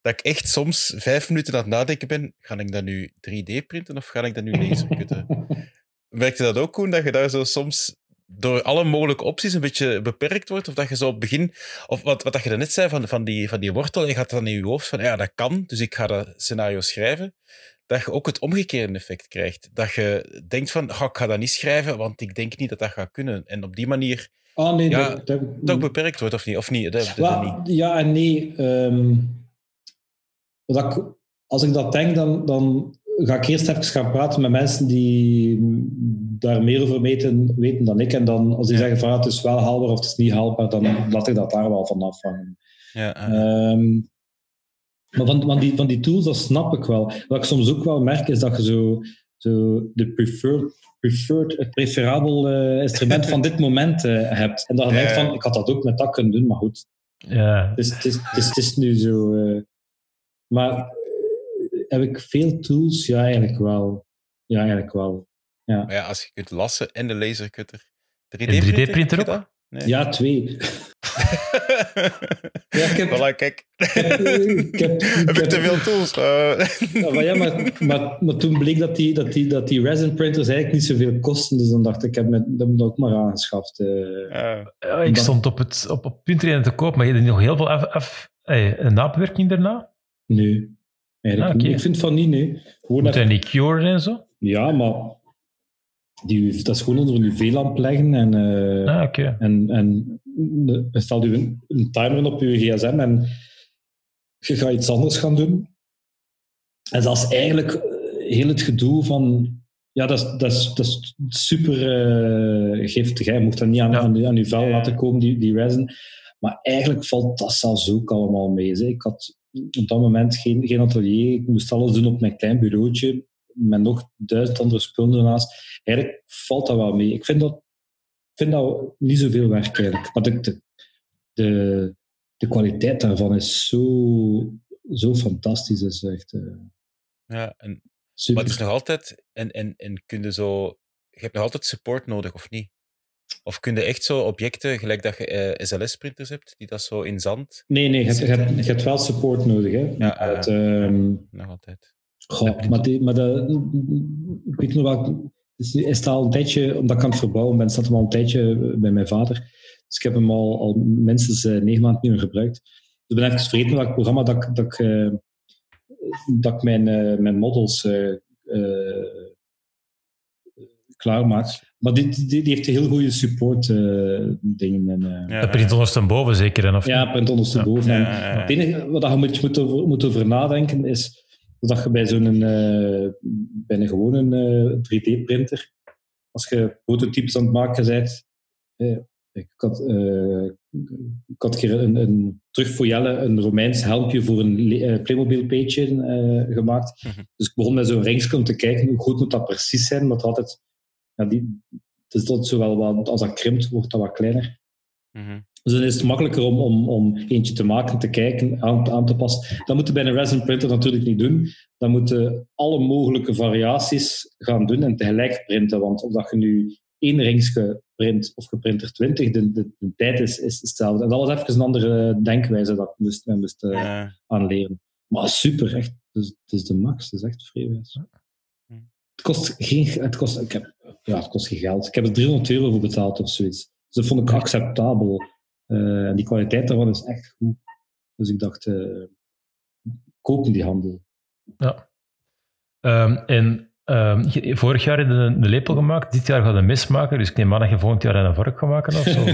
C: dat ik echt soms vijf minuten aan het nadenken ben, ga ik dat nu 3D printen of ga ik dat nu lasercutten? Werkte dat ook, Koen, dat je daar zo soms door alle mogelijke opties een beetje beperkt wordt? Of dat je zo op het begin, of wat, wat je net zei van, van, die, van die wortel, je gaat dan in je hoofd van, ja, dat kan, dus ik ga dat scenario schrijven. Dat je ook het omgekeerde effect krijgt. Dat je denkt van, "Goh, ik ga dat niet schrijven, want ik denk niet dat dat gaat kunnen. En op die manier
D: Ah, nee,
C: Ja,
D: dat, dat,
C: dat ook beperkt wordt, of niet? Of niet? Dat,
D: ja en nee. ehm, dat ik- als ik dat denk, dan, dan ga ik eerst even gaan praten met mensen die daar meer over weten, weten dan ik. En dan, als die
C: Ja.
D: zeggen van ah, het is wel haalbaar of het is niet haalbaar, dan laat ik dat daar wel van afhangen.
C: Ja, eh,
D: Ehm, maar van, van, die, van die tools, dat snap ik wel. Wat ik soms ook wel merk, is dat je zo, zo de preferred, preferred, het preferabel eh, instrument van dit moment eh, hebt. En dat je
C: Ja.
D: denkt van, ik had dat ook met dat kunnen doen, maar goed,
A: ja,
D: het is, het is, het is, het is nu zo. eh, maar heb ik veel tools? Ja, eigenlijk wel. Ja, eigenlijk wel.
C: maar ja, als je kunt lassen en de lasercutter. 3D-printer?
A: En 3D-printer
C: heb je
A: ook?
C: Nee.
D: Ja, twee. Ja, ik heb-
C: Voilà, kijk.
D: heb- ik heb- ik
C: heb ik
D: heb-
C: te veel tools?
D: Ja, maar, ja, maar, maar, maar toen bleek dat die, dat, die, dat die resin printers eigenlijk niet zoveel kosten. Dus dan dacht ik, ik heb me dat ook maar aangeschaft. eh.
C: ja.
A: Ja, ik
D: Dan-
A: stond op het, op, op punt erin te koop, maar je hebt nog heel veel af, af, hey, een nabewerking daarna.
D: Nee, eigenlijk
A: Ah.
D: Ik vind van niet, nee. Gewoon
A: Moet
D: even-
A: hij niet curen en zo?
D: ja, maar die, dat is gewoon onder een UV-lamp leggen en... eh,
A: Ah, oké.
D: En, en je stelt u een, een timer op je gsm en je gaat iets anders gaan doen. En dat is eigenlijk eh, heel het gedoe van... Ja, dat is, dat is, dat is super eh, giftig. Hè. Je mocht dat niet aan,
A: Ja.
D: aan, vel
C: Ja.
D: laten komen, die, die resin. Maar eigenlijk valt dat zelfs ook allemaal mee. Ik had op dat moment geen, geen atelier. Ik moest alles doen op mijn klein bureautje. Met nog duizend andere spullen ernaast. Eigenlijk valt dat wel mee. Ik vind dat vind dat niet zoveel werk eigenlijk. Maar de, de, de, kwaliteit daarvan is zo, zo fantastisch. Dat is echt eh,
C: ja, en
D: super.
C: Maar het is nog altijd, en, en, en kun je zo, je hebt nog altijd support nodig, of niet? Of kun je echt zo objecten, gelijk dat je eh, SLS-printers hebt, die dat zo in zand,
D: Nee, nee, je hebt, je, hebt, je hebt wel support nodig. Hè?
C: Ja,
D: het, ehm,
C: nog altijd.
D: Goh, maar, die, maar de, ik weet nog wel, het is, al een tijdje, omdat ik aan het verbouwen ben, staat hem al een tijdje bij mijn vader. Dus ik heb hem al, al minstens eh, negen maanden niet meer gebruikt. Dus ik ben even vergeten welk programma dat ik, dat ik, eh, dat ik mijn, eh, mijn models eh, eh, klaarmaak. Maar die, die, die heeft een heel goede support eh, dingen. En, eh,
C: Ja,
A: Dat print ondersteboven zeker, en of
D: ja, print ondersteboven.
C: ja,
D: En
C: ja, ja.
D: Het enige wat je moet, moet, over, moet over nadenken is dat je bij zo'n eh, bij een gewone eh, 3D-printer, als je prototypes aan het maken bent, eh, ik had, eh, ik had een keer een, een, terug voor Jelle een Romeins helmpje voor een eh, Playmobil-page eh, gemaakt.
C: Mhm.
D: Dus ik begon met zo'n ringsje om te kijken hoe goed moet dat precies zijn, want altijd, ja, die, het is dat zowel wat, als dat krimpt, wordt dat wat kleiner.
C: Mhm.
D: Dus dan is het makkelijker om, om, om eentje te maken, te kijken, aan, aan te passen. Dat moet je bij een resin printer natuurlijk niet doen. Dan moet je alle mogelijke variaties gaan doen en tegelijk printen. Want of dat je nu één rings geprint of geprint 20, de, de, de tijd is, is hetzelfde. En dat was even een andere denkwijze dat ik moest, men moest
C: Ja.
D: aanleren. Maar super, echt. Dus, het is de max, het is echt vreemd. Het kost geen, het kost, ik heb, ja, het kost geen geld. Ik heb er 300 euro voor betaald of zoiets. Dus dat vond ik acceptabel. Eh, en die kwaliteit daarvan is echt goed. Dus ik dacht, eh kopen die handel.
A: Ja. Ehm, en ehm, je- vorig jaar heb je een, lepel gemaakt, dit jaar gaat je een mes maken, dus ik neem aan dat je volgend jaar een vork gaat maken of zo.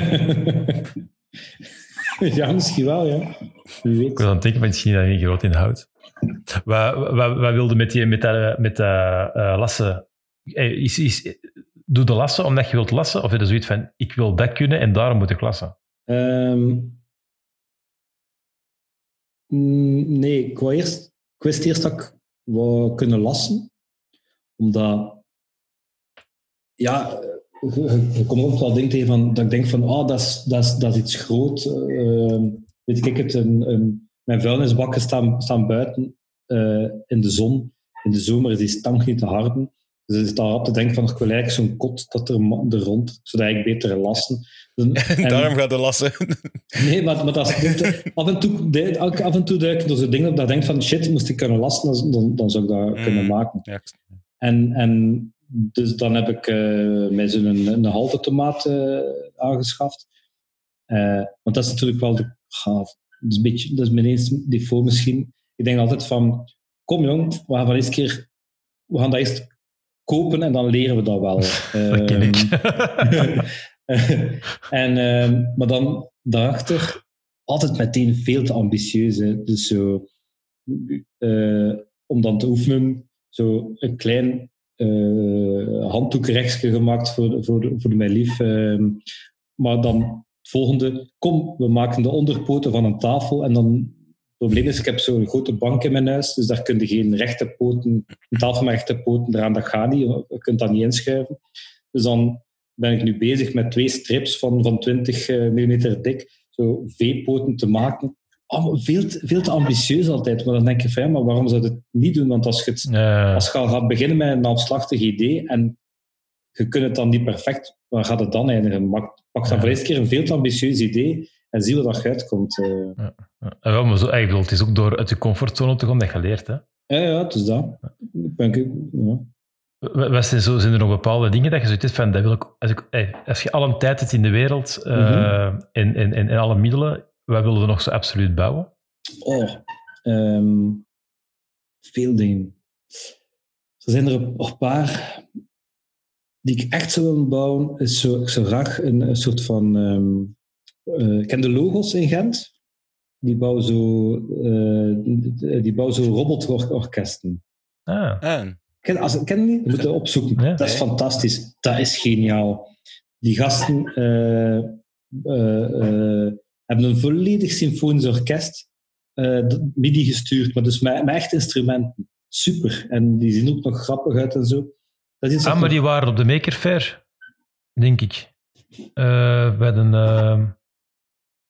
D: ja, misschien wel, ja. Wie weet.
A: Ik was aan het denken, misschien dat niet groot in hout. Wat, wat, wat wilde met, die, met, dat, met dat eh, lassen? Is, is, doe de lassen omdat je wilt lassen? Of heb je zoiets van, ik wil dat kunnen en daarom moet ik lassen?
D: Ehm, mm, nee, ik, wou eerst, ik wist eerst dat ik kunnen lassen. Omdat, ja, je komt ook wel dingen tegen van, dat ik denk van, oh, dat is, dat is, dat iets groot. Ehm, weet ik het, een, mijn vuilnisbakken staan, staan buiten eh, in de zon. In de zomer is die stank niet te harden. Dus ik sta op te denken van, ik wil eigenlijk zo'n kot dat er, er rond, zodat ik beter lassen. En-
C: Daarom gaat de lassen.
D: Nee, maar, maar dat is, af, en toe, af en toe duiken er zo dingen op dat ik denk van shit, moest ik kunnen lasten, dan, dan, dan zou ik dat
C: Mm.
D: kunnen maken.
C: Ja,
D: En, en dus dan heb ik eh mij zo'n een, een halve tomaat eh, aangeschaft. Eh, want dat is natuurlijk wel de... ja, dat is een beetje, dat is mijn eerste default misschien. Ik denk altijd van, kom jong, we gaan van eens keer, we gaan dat eerst kopen en dan leren we dat wel.
A: Dat ken ik.
D: Ehm, en, ehm, maar dan daarachter altijd meteen veel te ambitieus. Hè. Dus zo, eh, om dan te oefenen, zo een klein eh handdoekrechtsje gemaakt voor, voor, voor mijn lief. ehm. maar dan het volgende, kom, we maken de onderpoten van een tafel en dan... Het probleem is, ik heb zo'n grote bank in mijn huis, dus daar kun je geen rechte poten, een tafel met rechte poten eraan, dat gaat niet. Je kunt dat niet inschuiven. Dus dan ben ik nu bezig met twee strips van, van 20 mm dik, zo V-poten te maken. Oh, veel, te, veel te ambitieus altijd. Maar dan denk je ja, maar waarom zou je het niet doen? Want als je, het,
A: Eh,
D: als je al gaat beginnen met een afslachtig idee en je kunt het dan niet perfect, waar gaat het dan eindigen? Pak, pak dan
A: Ja.
D: voor eens keer een veel te ambitieus idee en zie wat er uitkomt. eh.
A: ja, wel, maar zo, ik bedoel, het is ook door uit je comfortzone te komen dat je leert. Hè?
D: Ja, ja, het is dat. Ik ben, ja.
A: Wat zijn, zo, zijn er nog bepaalde dingen dat je zoiets hebt van, dat wil ik, als, ik, als je alle tijd hebt in de wereld
D: Mhm.
A: en, en, en, en alle middelen, wat willen we nog zo absoluut bouwen?
D: Oh, ehm, veel dingen. Er zijn er een een paar die ik echt zou willen bouwen. Is zo, ik zou graag een, een soort van... ehm eh, ken de Logos in Gent? Die bouwen zo, eh, die bouwen zo robotorkesten.
A: Ah,
C: Ah,
D: Ken, als, ken je die? Moet het opzoeken.
A: Ja.
D: Dat is
C: Nee.
D: fantastisch. Dat is geniaal. Die gasten eh, hebben een volledig symfonisch orkest eh, MIDI gestuurd, maar dus met, met echt instrumenten. Super. En die zien ook nog grappig uit en zo. Dat is
A: ah, maar
D: ik-
A: die waren op de Maker Fair, denk ik. Eh, bij een...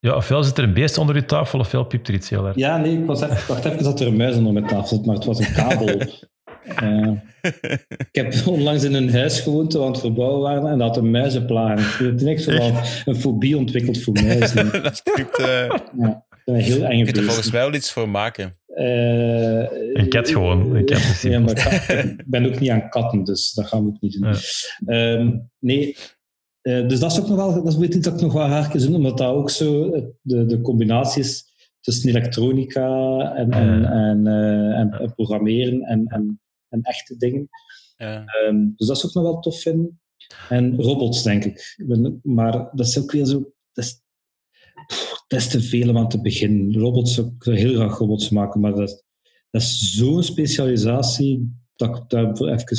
A: ja, ofwel zit er een beest onder je tafel, ofwel piept er iets heel erg.
D: Ja, nee, ik was even, wacht even dat er een muis onder mijn tafel zit, maar het was een kabel. Eh, ik heb onlangs in een huis gewoond waar we aan het verbouwen waren en dat had een muizenplaag. En Toen heb ik zo wel een fobie ontwikkeld voor muizen.
C: dat is natuurlijk, eh,
D: Ja, dat is heel enge
C: je kunt er volgens mij wel iets voor maken.
D: Eh,
A: Een kat gewoon. Een kat is
D: Ja,
A: simpel.
D: maar kat- ik ben ook niet aan katten, dus dat gaan we ook niet doen.
A: Ja.
D: Ehm, nee, eh, dus dat is ook nog wel, dat is iets dat ik nog wel graag kan omdat dat ook zo eh, de, de combinatie is tussen elektronica en, en,
A: Ja.
D: en, eh, en, en programmeren en, en, en echte dingen.
C: Ja.
D: Ehm, dus dat is ook nog wel tof vinden. En robots, denk ik. Maar dat is ook weer zo... Dat is, pff, dat is te veel om aan te beginnen. Robots, ik zou heel graag robots maken, maar dat, dat is zo'n specialisatie dat ik daar voor even...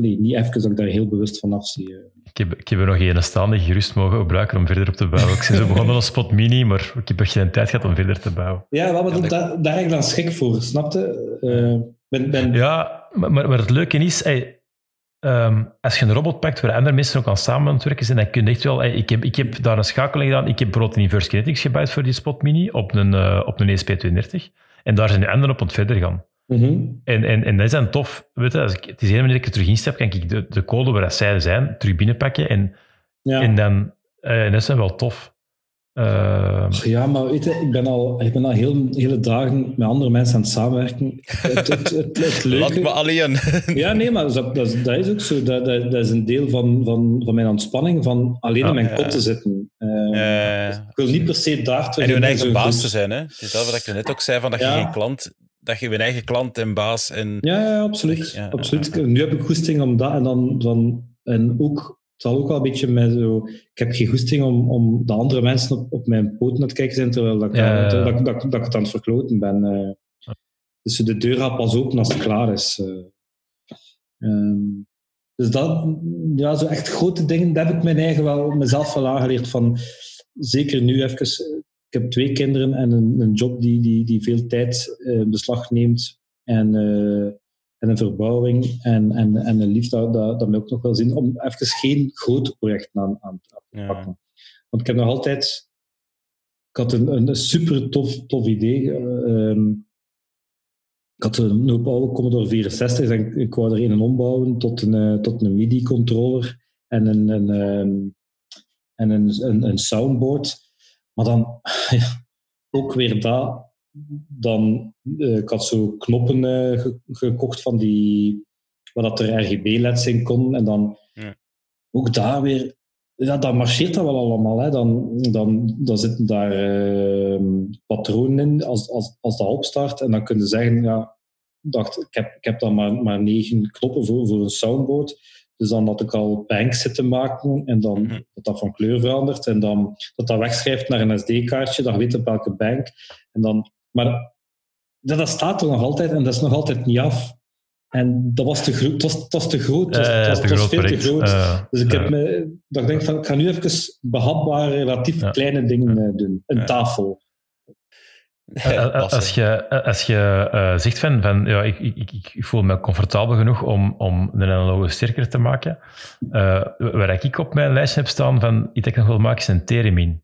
D: Nee, niet even, dat ik daar heel bewust van afzie. eh.
A: Ik heb, ik heb er nog een staan die gerust mogen gebruiken om verder op te bouwen. Ik ben zo begonnen als Spot Mini, maar ik heb echt geen tijd gehad om verder te bouwen.
D: Ja, maar dat, daar heb ik dan schrik voor, snapte? Eh, ben, ben,
A: Ja, maar, maar het leuke is, hey, ehm, als je een robot pakt waar andere mensen ook aan samen aan het werken zijn, dan kun je echt wel... ik, heb, ik heb daar een schakeling gedaan. Ik heb bijvoorbeeld een Inverse Kinetics gebouwd voor die Spot Mini op een, eh, op een ESP32. En daar zijn de anderen op aan het verder gaan.
D: Mhm.
A: En, en, en dat is dan tof. Weet je, als ik, het is één manier dat ik er terug instap, kan ik de, de code waar dat zij zijn terug binnenpakken. En,
D: Ja.
A: en dan, eh, en dat is dan wel tof. Eh,
D: Ja, maar weet je, ik ben al, ik ben al heel, hele dagen met andere mensen aan het samenwerken. Het, het, het, het
C: Laat
D: leuke...
C: me alleen.
D: Ja, nee, maar dat, dat, is- dat is ook zo. Dat, dat, dat is een deel van, van, van mijn ontspanning, van alleen in mijn
C: Ja.
D: kot te zitten. Eh,
C: Eh,
D: ik wil niet per se daar terug
C: en je
D: in
C: eigen baas te zijn. Hè? Het is dat wat ik er net ook zei, van dat je geen klant... Dat je je eigen klant en baas en...
D: Ja, ja, absoluut.
C: Ja, ja,
D: absoluut. Nu heb ik goesting om dat en dan... dan en ook, het zal ook wel een beetje met zo... Ik heb geen goesting om, om de andere mensen op, op mijn poten te kijken zijn, terwijl dat ik,
A: Ja,
D: aan-
A: ja, ja.
D: dat, dat, dat, dat ik het aan het verkloten ben. eh. Dus de deur gaat pas open als het klaar is. eh. Ehm, dus dat, ja, zo echt grote dingen, dat heb ik mijn eigen wel, mezelf wel aangeleerd van, zeker nu even, ik heb twee kinderen en een, een job die, die, die veel tijd eh, in beslag neemt en, eh, en een verbouwing en, en, en een liefde, dat, dat, dat me ook nog wel zin om even geen grote projecten aan, aan te
C: Ja.
D: pakken. Want ik heb nog altijd, ik had een, een super tof, tof idee. eh, ehm, ik had een oude Commodore 64 en ik, ik wou er een ombouwen tot een, eh, tot een MIDI-controller en een, een, ehm, en een, een, een soundboard. Maar dan ja, ook weer dat. Dan, eh, ik had zo knoppen eh, ge- gekocht van die, waar dat er RGB-leds in kon. En dan
C: Ja.
D: ook daar weer, ja, dan marcheert dat wel allemaal. Hè. Dan, dan, dan zitten daar ehm, patronen in als, als, als dat opstart. En dan kun je zeggen, ja, dacht, ik heb, ik heb dan maar, maar negen knoppen voor, voor een soundboard. Dus dan had ik al banks zitten maken en dan
C: Mhm.
D: dat dat van kleur verandert en dan dat dat wegschrijft naar een SD-kaartje, dan weet op welke bank. En dan, maar dat, dat staat er nog altijd en dat is nog altijd niet af. En dat was te groot. Dat was, dat was te groot. Dat was, dat veel te groot. Dus ik heb me, dat ik denk van, ik ga nu even behapbare, relatief kleine dingen eh, doen. Een tafel.
A: Eh, eh,
C: Lassen.
A: Als je, als je eh, zegt van, van ja, ik, ik, ik, ik voel me comfortabel genoeg om, om de analoge sterker te maken, eh, waar ik op mijn lijst heb staan van iets dat ik nog wil maken, is een Theremin.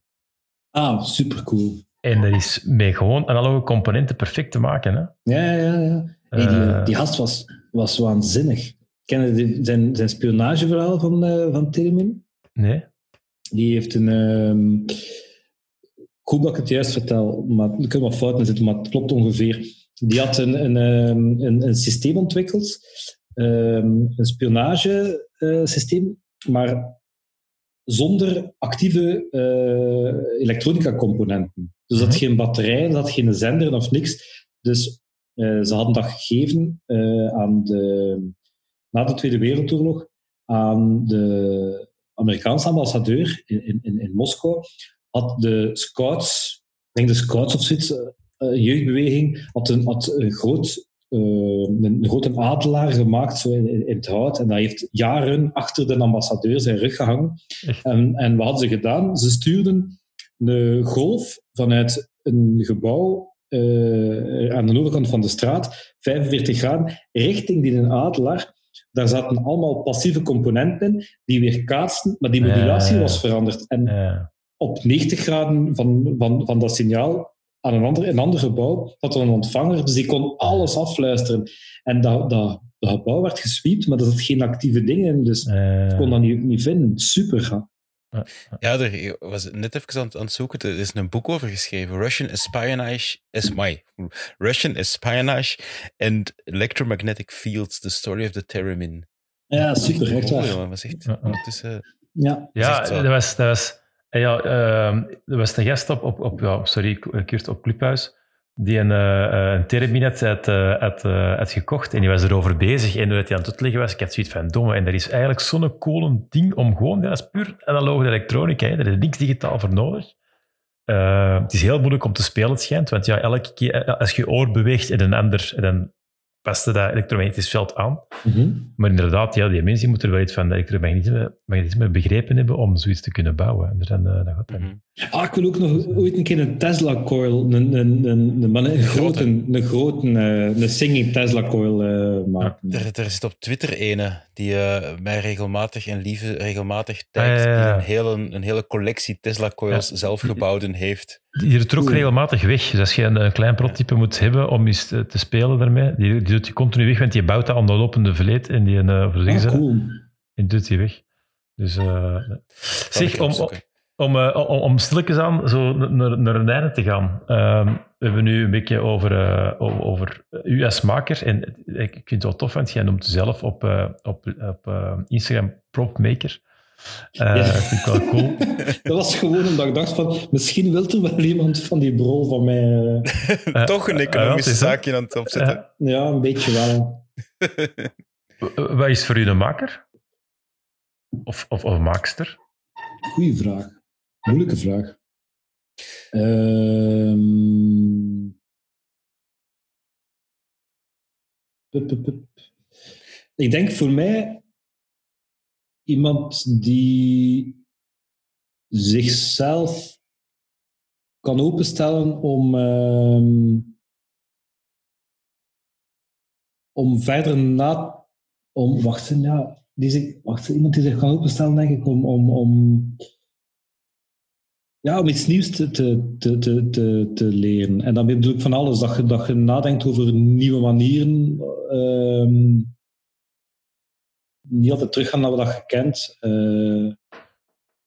D: Ah, super cool.
A: En dat is met gewoon analoge componenten perfect te maken. Hè?
D: Ja, ja, ja. Nee, die,
A: Eh.
D: die gast was, was waanzinnig. Ken je die- zijn, zijn spionageverhaal van, eh van Telemin?
A: Nee?
D: Die heeft een. ehm hoop dat ik het juist vertel, maar er kunnen wat fouten zitten, maar het klopt ongeveer. Die had een, een, ehm, een, een systeem ontwikkeld, ehm, een spionagesysteem, maar zonder actieve eh, elektronica-componenten. Dus dat had geen batterij, dat had geen zender of niks. Dus eh, ze hadden dat gegeven eh, aan de, na de Tweede Wereldoorlog aan de Amerikaanse ambassadeur in, in, in Moskou. Had de scouts, ik denk de scouts of zoiets, eh, eh, jeugdbeweging, had een, had een, groot, eh, een, grote adelaar gemaakt zo in, in het hout. En dat heeft jaren achter de ambassadeur zijn rug gehangen. En, en wat hadden ze gedaan? Ze stuurden een golf vanuit een gebouw aan de overkant van de straat, 45 graden, richting die een adelaar. Daar zaten allemaal passieve componenten in, die weer kaatsten, maar die modulatie was veranderd. En op 90 graden van, van, van dat signaal aan een ander, een ander gebouw had er een ontvanger, dus die kon alles afluisteren. En dat, dat, dat gebouw werd gesweept, maar er zat geen actieve dingen in, dus
A: eh,
D: ik kon dat niet, niet vinden. Super gaaf.
C: Ja, er was net even aan, aan het zoeken. Er is een boek over geschreven. Russian Espionage, is my, Russian Espionage and Electromagnetic Fields, The Story of the Theremin.
D: Ja, super, echt
C: Mooi,
D: waar.
C: Was echt
A: Ja, ja.
C: ondertussen...
D: Ja,
A: Ja,
C: echt zo.
A: dat was, dat was, eh, ja, ehm, er was een gast op, op, ja, sorry, Kurt, op Clubhuis, die een, eh, een Theremin had, had, eh, had, eh, gekocht en die was erover bezig. En toen hij aan het uitleggen was, ik had zoiets van, domme, en dat is eigenlijk zo'n cool ding om gewoon, dat is puur analoge elektronica, hè, daar is niks digitaal voor nodig. Eh, het is heel moeilijk om te spelen, het schijnt, want ja, elke keer, eh, als je oor beweegt in een ander, paste dat elektromagnetisch veld aan.
D: Mhm.
A: Maar inderdaad, ja, die mensen moeten er wel iets van elektromagnetisme magnetisme begrepen hebben om zoiets te kunnen bouwen. En dan, eh, dan gaat dat
C: Mhm.
A: niet.
D: Ah, ik wil ook nog ooit een keer een Tesla coil, een, een, een, een, een, grote, een, grote, uh, een singing Tesla coil uh, maken.
C: Er, er zit op Twitter ene die uh, mij regelmatig en lieve regelmatig tagt, die een hele, een hele collectie Tesla coils ja. zelf gebouwd heeft.
A: Die trok regelmatig weg. Dus als je een, een klein prototype moet hebben om eens te, te spelen daarmee, die, die doet die continu weg, want die bouwt dat aan de lopende vleet en die, uh,
D: ah, cool.
A: en doet die weg. Dus, uh, zeg, om, om, uh, om, om stilletjes aan zo naar, naar een einde te gaan. Uh, we hebben nu een beetje over, uh, over u als maker. En ik vind het wel tof, want jij noemt zelf op, uh, op, op Instagram propmaker. Ja. Dat vind ik wel cool.
D: dat was gewoon omdat ik dacht van, misschien wil er wel iemand van die brol van mij...
C: Toch een economisch zaakje aan het opzetten.
D: Ja, een beetje wel.
A: Wat is voor u een maker? Of, of, of maakster?
D: Goeie vraag. Moeilijke vraag. Um... Pup, pup, pup. Ik denk voor mij iemand die zichzelf kan openstellen om, um, om verder na. Om, wacht, ja, die zich, wacht, iemand die zich kan openstellen, denk ik, om, om, om ja, om iets nieuws te, te, te, te, te, leren. En dan bedoel ik van alles. Dat je, dat je nadenkt over nieuwe manieren. Uh, niet altijd teruggaan naar wat je kent. Uh,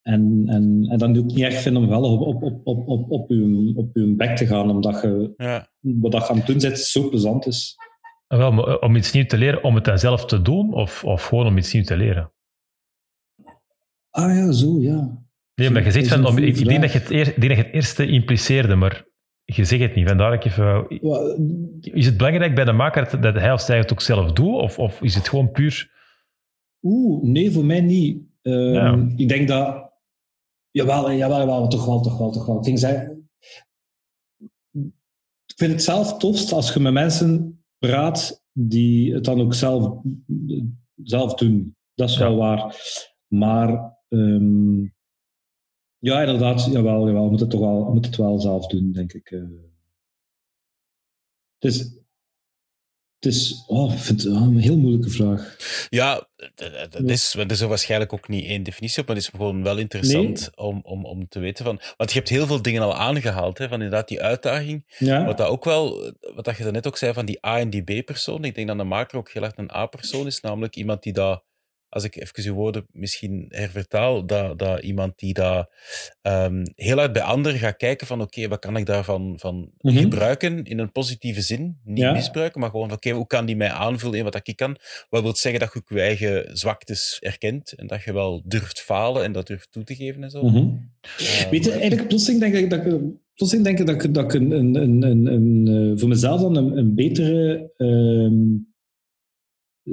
D: en, en, en dan doe ik niet echt vinden om wel op, op, op, op, op, op, je, op je bek te gaan. Omdat je ja. wat je aan het doen zit zo plezant is.
A: Wel, eh, om iets nieuws te leren, om het dan zelf te doen? Of, of gewoon om iets nieuws te leren?
D: Ah ja, zo, ja.
A: Nee, maar je zegt van, om, ik, denk dat je, het eer, denk dat je het eerste impliceerde, maar je zegt het niet. Vandaar ik even... Is het belangrijk bij de maker dat hij of zij het ook zelf doet? Of, of is het gewoon puur...
D: Oeh, nee, voor mij niet. Um, ja. Ik denk dat... Jawel, jawel, jawel, toch wel, toch wel, toch wel. Ik, zeggen, ik vind het zelf tofst als je met mensen praat die het dan ook zelf, zelf doen. Dat is wel waar. Maar... Um, ja, inderdaad. Jawel, jawel. We moeten het toch wel, moet het wel zelf doen, denk ik. Uh, het is, het is oh, vind een heel moeilijke vraag.
C: Ja, dat is, er is er waarschijnlijk ook niet één definitie op, maar het is gewoon wel interessant nee. om, om, om te weten van... Want je hebt heel veel dingen al aangehaald, hè, van inderdaad die uitdaging.
D: Ja.
C: Wat dat ook wel, wat dat je net ook zei van die A- en die B-persoon. Ik denk dat de maker ook heel erg een A-persoon is, namelijk iemand die dat als ik even uw woorden misschien hervertaal, dat, dat iemand die daar um, heel hard bij anderen gaat kijken van oké, okay, wat kan ik daarvan van mm -hmm. gebruiken in een positieve zin? Niet ja. misbruiken, maar gewoon oké, okay, hoe kan die mij aanvullen in wat ik kan? Wat wil zeggen dat je ook je eigen zwaktes erkent en dat je wel durft falen en dat durft toe te geven en zo.
D: Mm -hmm. uh, Weet je, eigenlijk plotseling denk ik dat ik, plotseling denk ik, dat ik, dat ik een, een, een, een, een, voor mezelf dan een, een betere... Um,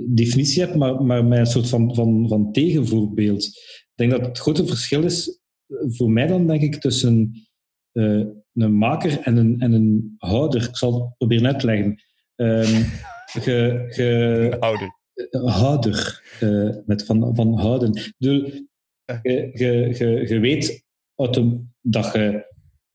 D: definitie heb, maar, maar met een soort van, van, van tegenvoorbeeld. Ik denk dat het grote verschil is, voor mij dan, denk ik, tussen uh, een maker en een, en een houder. Ik zal het proberen uit te leggen. Um, ge, ge,
C: houder.
D: Houder, uh, met van, van houden. Je, je, je, je weet dat, je,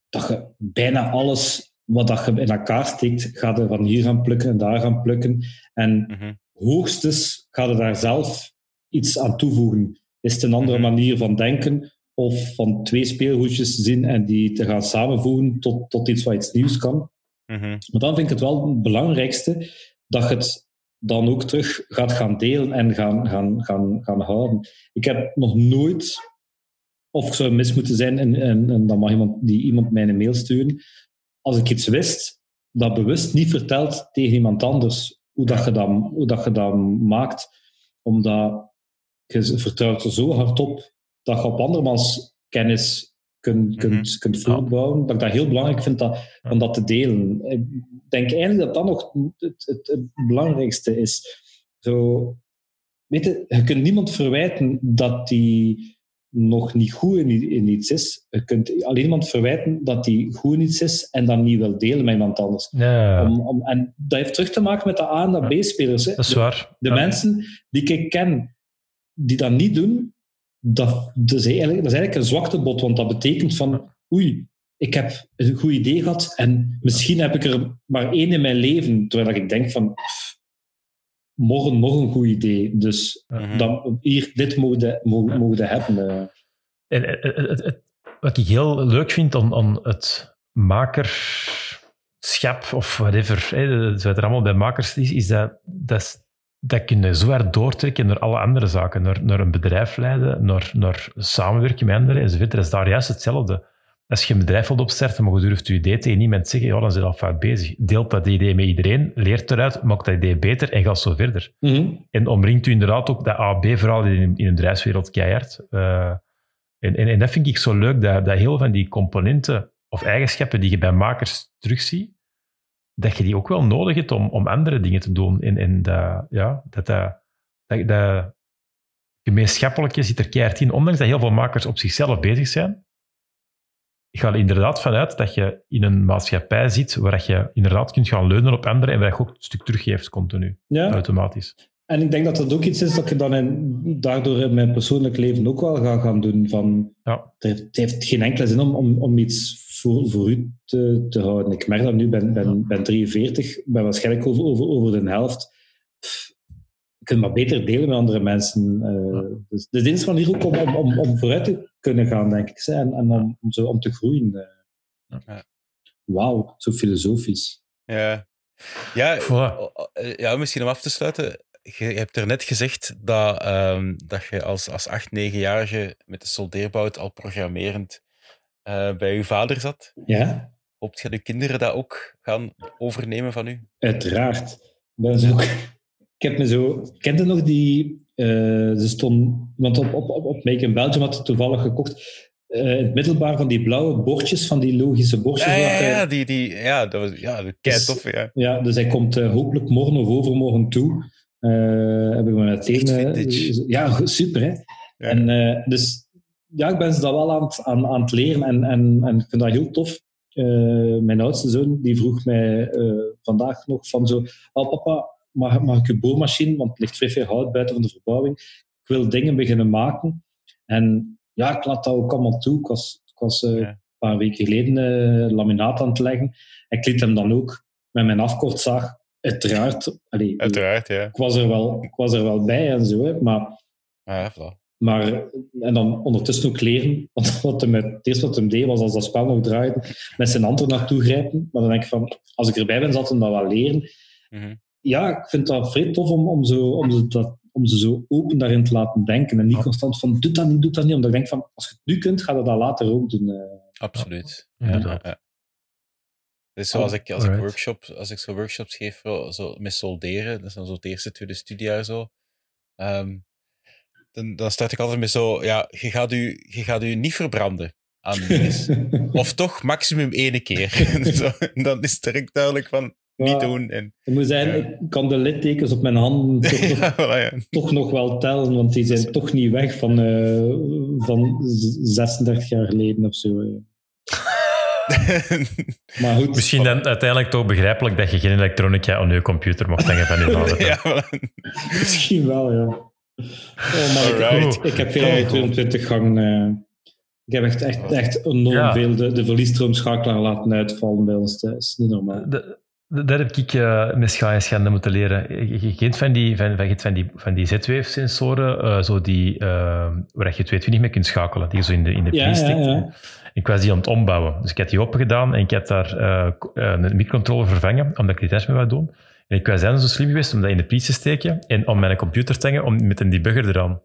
D: dat je bijna alles wat dat je in elkaar steekt, gaat er van hier gaan plukken en daar gaan plukken. En mm -hmm hoogstens ga je daar zelf iets aan toevoegen. Is het een andere mhm. manier van denken of van twee speelgoedjes zien en die te gaan samenvoegen tot, tot iets wat iets nieuws kan.
C: Mhm.
D: Maar dan vind ik het wel het belangrijkste dat je het dan ook terug gaat gaan delen en gaan, gaan, gaan, gaan houden. Ik heb nog nooit, of ik zou mis moeten zijn, en, en, en dan mag iemand, die iemand mij een mail sturen, als ik iets wist, dat bewust niet verteld tegen iemand anders hoe, dat je, dat, hoe dat je dat maakt. Omdat je vertrouwt er zo hard op dat je op andermans kennis kunt, kunt, mm -hmm. kunt voortbouwen. Dat ik dat heel belangrijk vind dat, om dat te delen. Ik denk eigenlijk dat dat nog het, het, het belangrijkste is. Zo, weet je, je kunt niemand verwijten dat die nog niet goed in, iets is. Je kunt alleen iemand verwijten dat hij goed in iets is en dan niet wil delen met iemand anders.
A: Ja.
D: Om, om, en dat heeft terug te maken met de A- en de B-spelers.
A: Dat is waar.
D: De, de ja. mensen die ik ken, die dat niet doen, dat, dat, is eigenlijk, dat is eigenlijk een zwaktebod, want dat betekent van oei, ik heb een goed idee gehad en misschien heb ik er maar één in mijn leven. Terwijl ik denk van, pff, morgen nog een goed idee. Dus
C: Mhm.
D: dan, hier, dit mogen mogen mogen hebben. eh.
A: En, eh, het- het- het- wat ik heel leuk vind aan, aan het makerschap of whatever, hè, wat er allemaal bij makers is, is dat, dat, dat je zo hard doortrekken naar alle andere zaken. Naar, naar een bedrijf leiden, naar, naar samenwerken met anderen enzovoort. Dat is daar juist hetzelfde. Als je een bedrijf wilt opstarten, maar je durft je idee tegen niemand zeggen, ja, dan zit je al fout bezig. Deelt dat idee met iedereen, leert eruit, maakt dat idee beter en gaat zo verder.
D: Mhm.
A: En omringt u inderdaad ook dat A-B-verhaal in, in de bedrijfswereld keihard. Eh, en, en, en dat vind ik zo leuk, dat, dat heel van die componenten of eigenschappen die je bij makers terugziet, dat je die ook wel nodig hebt om, om andere dingen te doen. En, en dat, ja, dat, dat, dat, dat gemeenschappelijke zit er keihard in, ondanks dat heel veel makers op zichzelf bezig zijn. Ik ga er inderdaad vanuit dat je in een maatschappij zit waar je inderdaad kunt gaan leunen op anderen en waar je ook een stuk teruggeeft continu,
D: Ja,
A: automatisch.
D: en ik denk dat dat ook iets is dat je dan in, daardoor in mijn persoonlijk leven ook wel ga gaan doen. Van,
A: Ja.
D: het, heeft, geen enkele zin om, om, om iets voor, voor u te, te houden. Ik merk dat nu, ben, ben, ben 43, ben waarschijnlijk over, over, over de helft. Pff, je kunt maar beter delen met andere mensen. eh. dus, dus dit is van hier ook om, om, om, om vooruit te kunnen gaan, denk ik. En, en om, om, zo, om te groeien. eh.
C: Ja.
D: Wauw, zo filosofisch.
C: Ja. Ja,
A: Voilà.
C: eh, ja, misschien om af te sluiten. Je hebt er net gezegd dat, ehm, dat je als, als 8-, 9-jarige met de soldeerbout al programmerend eh, bij je vader zat.
D: Ja?
C: Hoopt je de kinderen dat ook gaan overnemen van u?
D: Uiteraard. Ik ben zo, ik heb me zo... Kent je nog die... eh, ze stond... Want op, op, op, op Make in Belgium had toevallig gekocht. eh, in het middelbaar van die blauwe bordjes, van die logische bordjes.
C: Ja, die, die, ja dat was ja, dat
D: Dus-
C: tof. Ja.
D: Ja, dus hij komt eh, hopelijk morgen of overmorgen toe. Heb ik me meteen... Ja, super, hè.
C: Ja.
D: En dus ja, ik ben ze dat wel aan het, aan, aan het leren en, en, en ik vind dat heel tof. Mijn oudste zoon die vroeg mij vandaag nog van zo, oh papa, mag, mag ik je boormachine, want het ligt vrij veel hout buiten van de verbouwing. Ik wil dingen beginnen maken. En ja, ik laat dat ook allemaal toe. Ik was, ik was eh,
C: Ja.
D: een paar weken geleden eh, laminaat aan het leggen. En ik liet hem dan ook met mijn afkortzaag, uiteraard. Allee,
C: Uiteraard, ja.
D: ik, was er wel, ik was er wel bij en zo, hè, maar
C: Ja, voilà.
D: maar, en dan ondertussen ook leren. Want wat hem, het eerste wat hem deed, was als dat spel nog draaide, met zijn hand er naartoe grijpen. Maar dan denk ik van, als ik erbij ben, zal hem dat wel leren.
C: Mhm.
D: Ja, ik vind dat vrij tof om, om, zo, om, ze dat, om ze zo open daarin te laten denken. En niet
A: Ja.
D: constant van, doe dat niet, doe dat niet. Omdat ik denk van, als je het nu kunt, ga je dat later ook doen. eh.
C: Absoluut.
A: Ja,
C: Ja,
A: inderdaad.
C: ja. Dus zoals ik, als ik, workshop, als ik zo workshops geef zo, zo met solderen, dat is dan zo het eerste, tweede studiejaar zo, ehm, dan, dan start ik altijd met zo, ja, je gaat u, je gaat u niet verbranden aan dingen. Of toch maximum één keer. zo, en dan is het direct duidelijk van, niet
D: Ja.
C: doen. En,
D: Ik moet zeggen, ik kan de littekens op mijn handen toch nog,
C: ja, voilà, ja.
D: toch nog wel tellen, want die zijn toch niet weg van, eh, van z- 36 jaar geleden of zo. Maar goed.
A: Misschien dan uiteindelijk toch begrijpelijk dat je geen elektronica aan je computer mocht hangen van je vader.
C: ja, voilà.
D: Misschien wel, ja. Oh, maar ik,
C: Alright.
D: ik heb veel
C: Kijk,
D: uit 22 gang. eh, ik heb echt, echt, echt enorm
A: Ja.
D: veel de, de verliesstroomschakelaar laten uitvallen bij ons. Dat is niet normaal.
A: De- Dat heb ik eh, met scha en schande moeten leren. Je, kent van die, van, van, van die, van die Z-Wave-sensoren, eh, zo die, eh, waar je 220 mee kunt schakelen, die je zo in de, in de
D: Ja.
A: Ik was die aan het ombouwen. Dus ik had die opengedaan en ik had daar eh, een microcontroller vervangen, omdat ik die test mee wou doen. En ik was dan zo slim geweest om dat in de pries te steken en om mijn computer te hangen om, met een debugger eraan.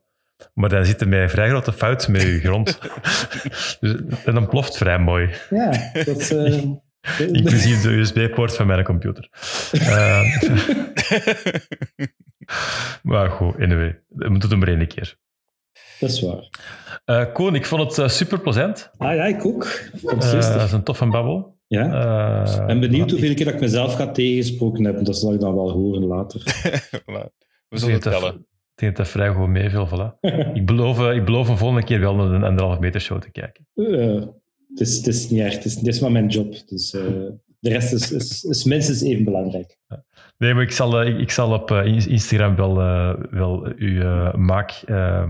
A: Maar dan zit er mij een vrij grote fout met je grond. dus, en dan ploft vrij mooi.
D: Ja, dat
A: Inclusief de USB-poort van mijn computer. Eh, maar goed, anyway. We moeten het maar één keer.
D: dat is waar.
A: Eh Koen, ik vond het super plezant.
D: Ah ja, ik ook.
A: dat is een toffe babbel.
D: ja.
A: Eh,
D: Ik ben benieuwd hoeveel keer dat ik mezelf ga tegengesproken hebben. Dat zal ik dan wel horen later.
C: We
A: Ik
C: zullen
A: denk
C: het
A: dat-
C: tellen.
A: Ik denk dat vrij goed meeviel. Voilà. ik, beloof, eh, ik beloof een volgende keer wel naar een anderhalf meter show te kijken.
D: Het, is, het is niet echt. Het is, het is maar mijn job. Dus eh, de rest is, is, is minstens even belangrijk.
A: Nee, maar ik zal, eh, ik, ik zal op eh, In- Instagram wel, eh, wel uw eh, maak eh,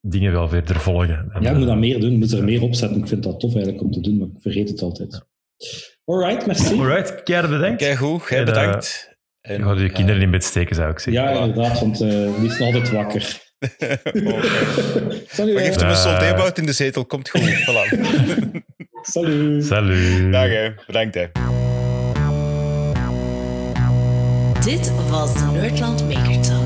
A: dingen wel verder volgen. En,
D: Ja, ik moet dat meer doen. Ik moet er meer opzetten. Ik vind dat tof eigenlijk om te doen, maar ik vergeet het altijd. Alright, merci.
A: Alright, Kjær, bedankt.
C: Kijk goed, jij
A: En,
C: bedankt.
A: Je
C: En,
A: gaat je kinderen in bed steken, zou ik zeggen.
D: Ja, inderdaad, want eh, die is altijd wakker. Salut.
C: Maar geef hem een
A: Eh.
C: soldeerbout in de zetel, komt goed. Voilà.
D: Salut.
A: Salut.
C: Dag hè, bedankt hè.
B: Dit was de Nerdland Maker Talk.